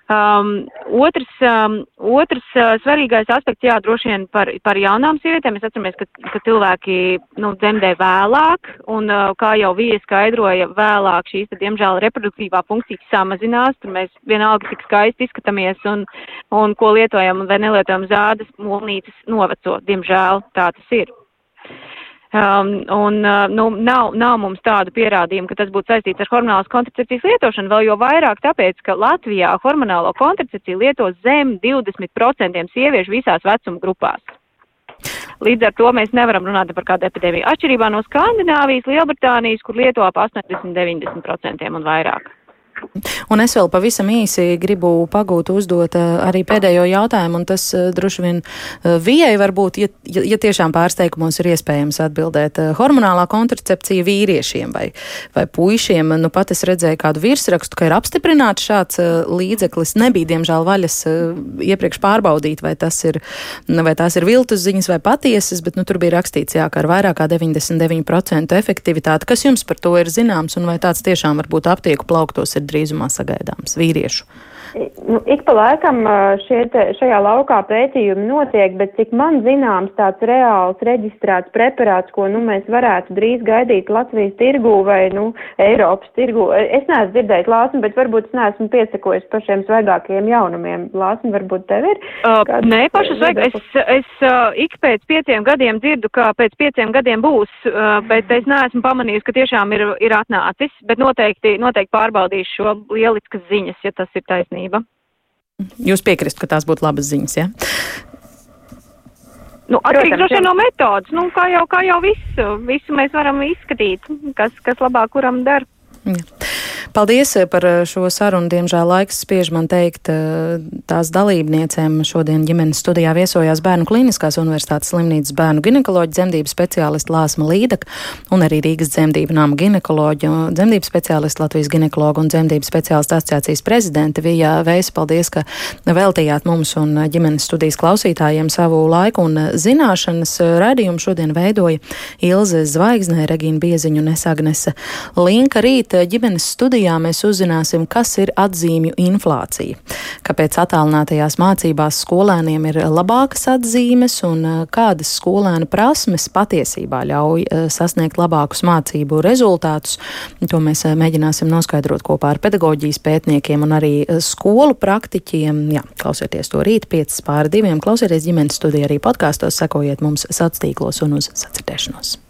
Um, otrs um, otrs uh, svarīgais aspekts, jā, droši vien par, par jaunām sievietēm. Mēs atceramies, ka, ka cilvēki nu, dzemdē vēlāk, un uh, kā jau Vija skaidroja, vēlāk šīs, tad, diemžēl, reproduktīvā funkcija samazinās. Tur mēs vienalga tik skaisti izskatāmies un, un ko lietojam vai nelietojam zādas, molnītes noveco. Diemžēl tā tas ir. Um, un uh, nu, nav, nav mums tādu pierādījumu, ka tas būtu saistīts ar hormonālas kontracepcijas lietošanu, vēl jo vairāk tāpēc, ka Latvijā hormonālo kontracepciju lieto zem 20% sieviešu visās vecuma grupās. Līdz ar to mēs nevaram runāt par kādu epidēmiju. Atšķirībā no Skandināvijas, Lielbritānijas, kur lieto ap 80-90% un vairāk. Un es vēl pavisam īsi gribu pagūt uzdot eh, arī pēdējo jautājumu, un tas eh, droši vien eh, Vijai varbūt, ja, ja tiešām pārsteigumos ir iespējams atbildēt. Hormonālā kontracepcija vīriešiem vai, vai puišiem, nu pat es redzēju kādu virsrakstu, ka ir apstiprināts šāds līdzeklis. Nebija, diemžēl, vaļas iepriekš pārbaudīt, vai tas ir, vai tās ir viltus ziņas vai patiesas, bet nu, tur bija rakstīts, jā, ka ar vairāk kā 99% efektivitāti. Kas jums par to ir zināms, un vai tāds tiešām varbūt aptieku plauktos ir drīzumā sagaidāms vīriešu? Nu, ik pa laikam šie te, šajā laukā pētījumi notiek, bet cik man zināms tāds reāls reģistrēts preparāts, ko nu, mēs varētu drīz gaidīt Latvijas tirgū vai nu, Eiropas tirgū. Es neesmu dzirdējis lāsmu, bet varbūt es neesmu piesakojis par šiem svaigākajiem jaunumiem. Lāsmu varbūt tev ir? Uh, nē, paša svaigā. Es, es uh, ik pēc pieciem gadiem dzirdu, ka pēc pieciem gadiem būs, uh, bet es neesmu pamanījis, ka tiešām ir, ir atnācis, bet noteikti, noteikti pārbaudīšu šo lieliskas ziņas, ja tas ir taisnība taisnība. Jūs piekristu, ka tās būtu labas ziņas, ja? Nu, atkarīgs droši vien no metodas. Nu, kā jau, kā jau visu, visu mēs varam izskatīt, kas, kas labāk kuram der. Ja. Paldies eh, par eh, šo sarunu. Diemžēl laiks spiež man teikt, eh, tās dalībniecēm šodien ģimenes studijā viesojās Bērnu Kliniskās universitātes slimnīcas bērnu ginekoloģa dzemdību speciālista Lāsma Līdaka un arī Rīgas dzemdību nama ginekoloģa, dzemdību speciālista Latvijas ginekologa un dzemdību speciālista asociācijas prezidente Vijā Veisa. Paldies, ka veltījāt mums un ģimenes studijas klausītājiem savu laiku un zināšanas. Radījumu šodien veidoja Ilze Zvaigznē, Regīna Bieziņu un Esagnese Linka. Rīt ģimenes studijā studijā mēs uzzināsim, kas ir atzīmju inflācija, kāpēc attālinātajās mācībās skolēniem ir labākas atzīmes un eh, kādas skolēnu prasmes patiesībā ļauj eh, sasniegt labākus mācību rezultātus. To mēs eh, mēģināsim noskaidrot kopā ar pedagoģijas pētniekiem un arī skolu praktiķiem. Jā, klausieties to rīt 5 pār 2, klausieties ģimenes studiju arī podkāstos, sekojiet mums sociālos tīklos un uz sacirdēšanos.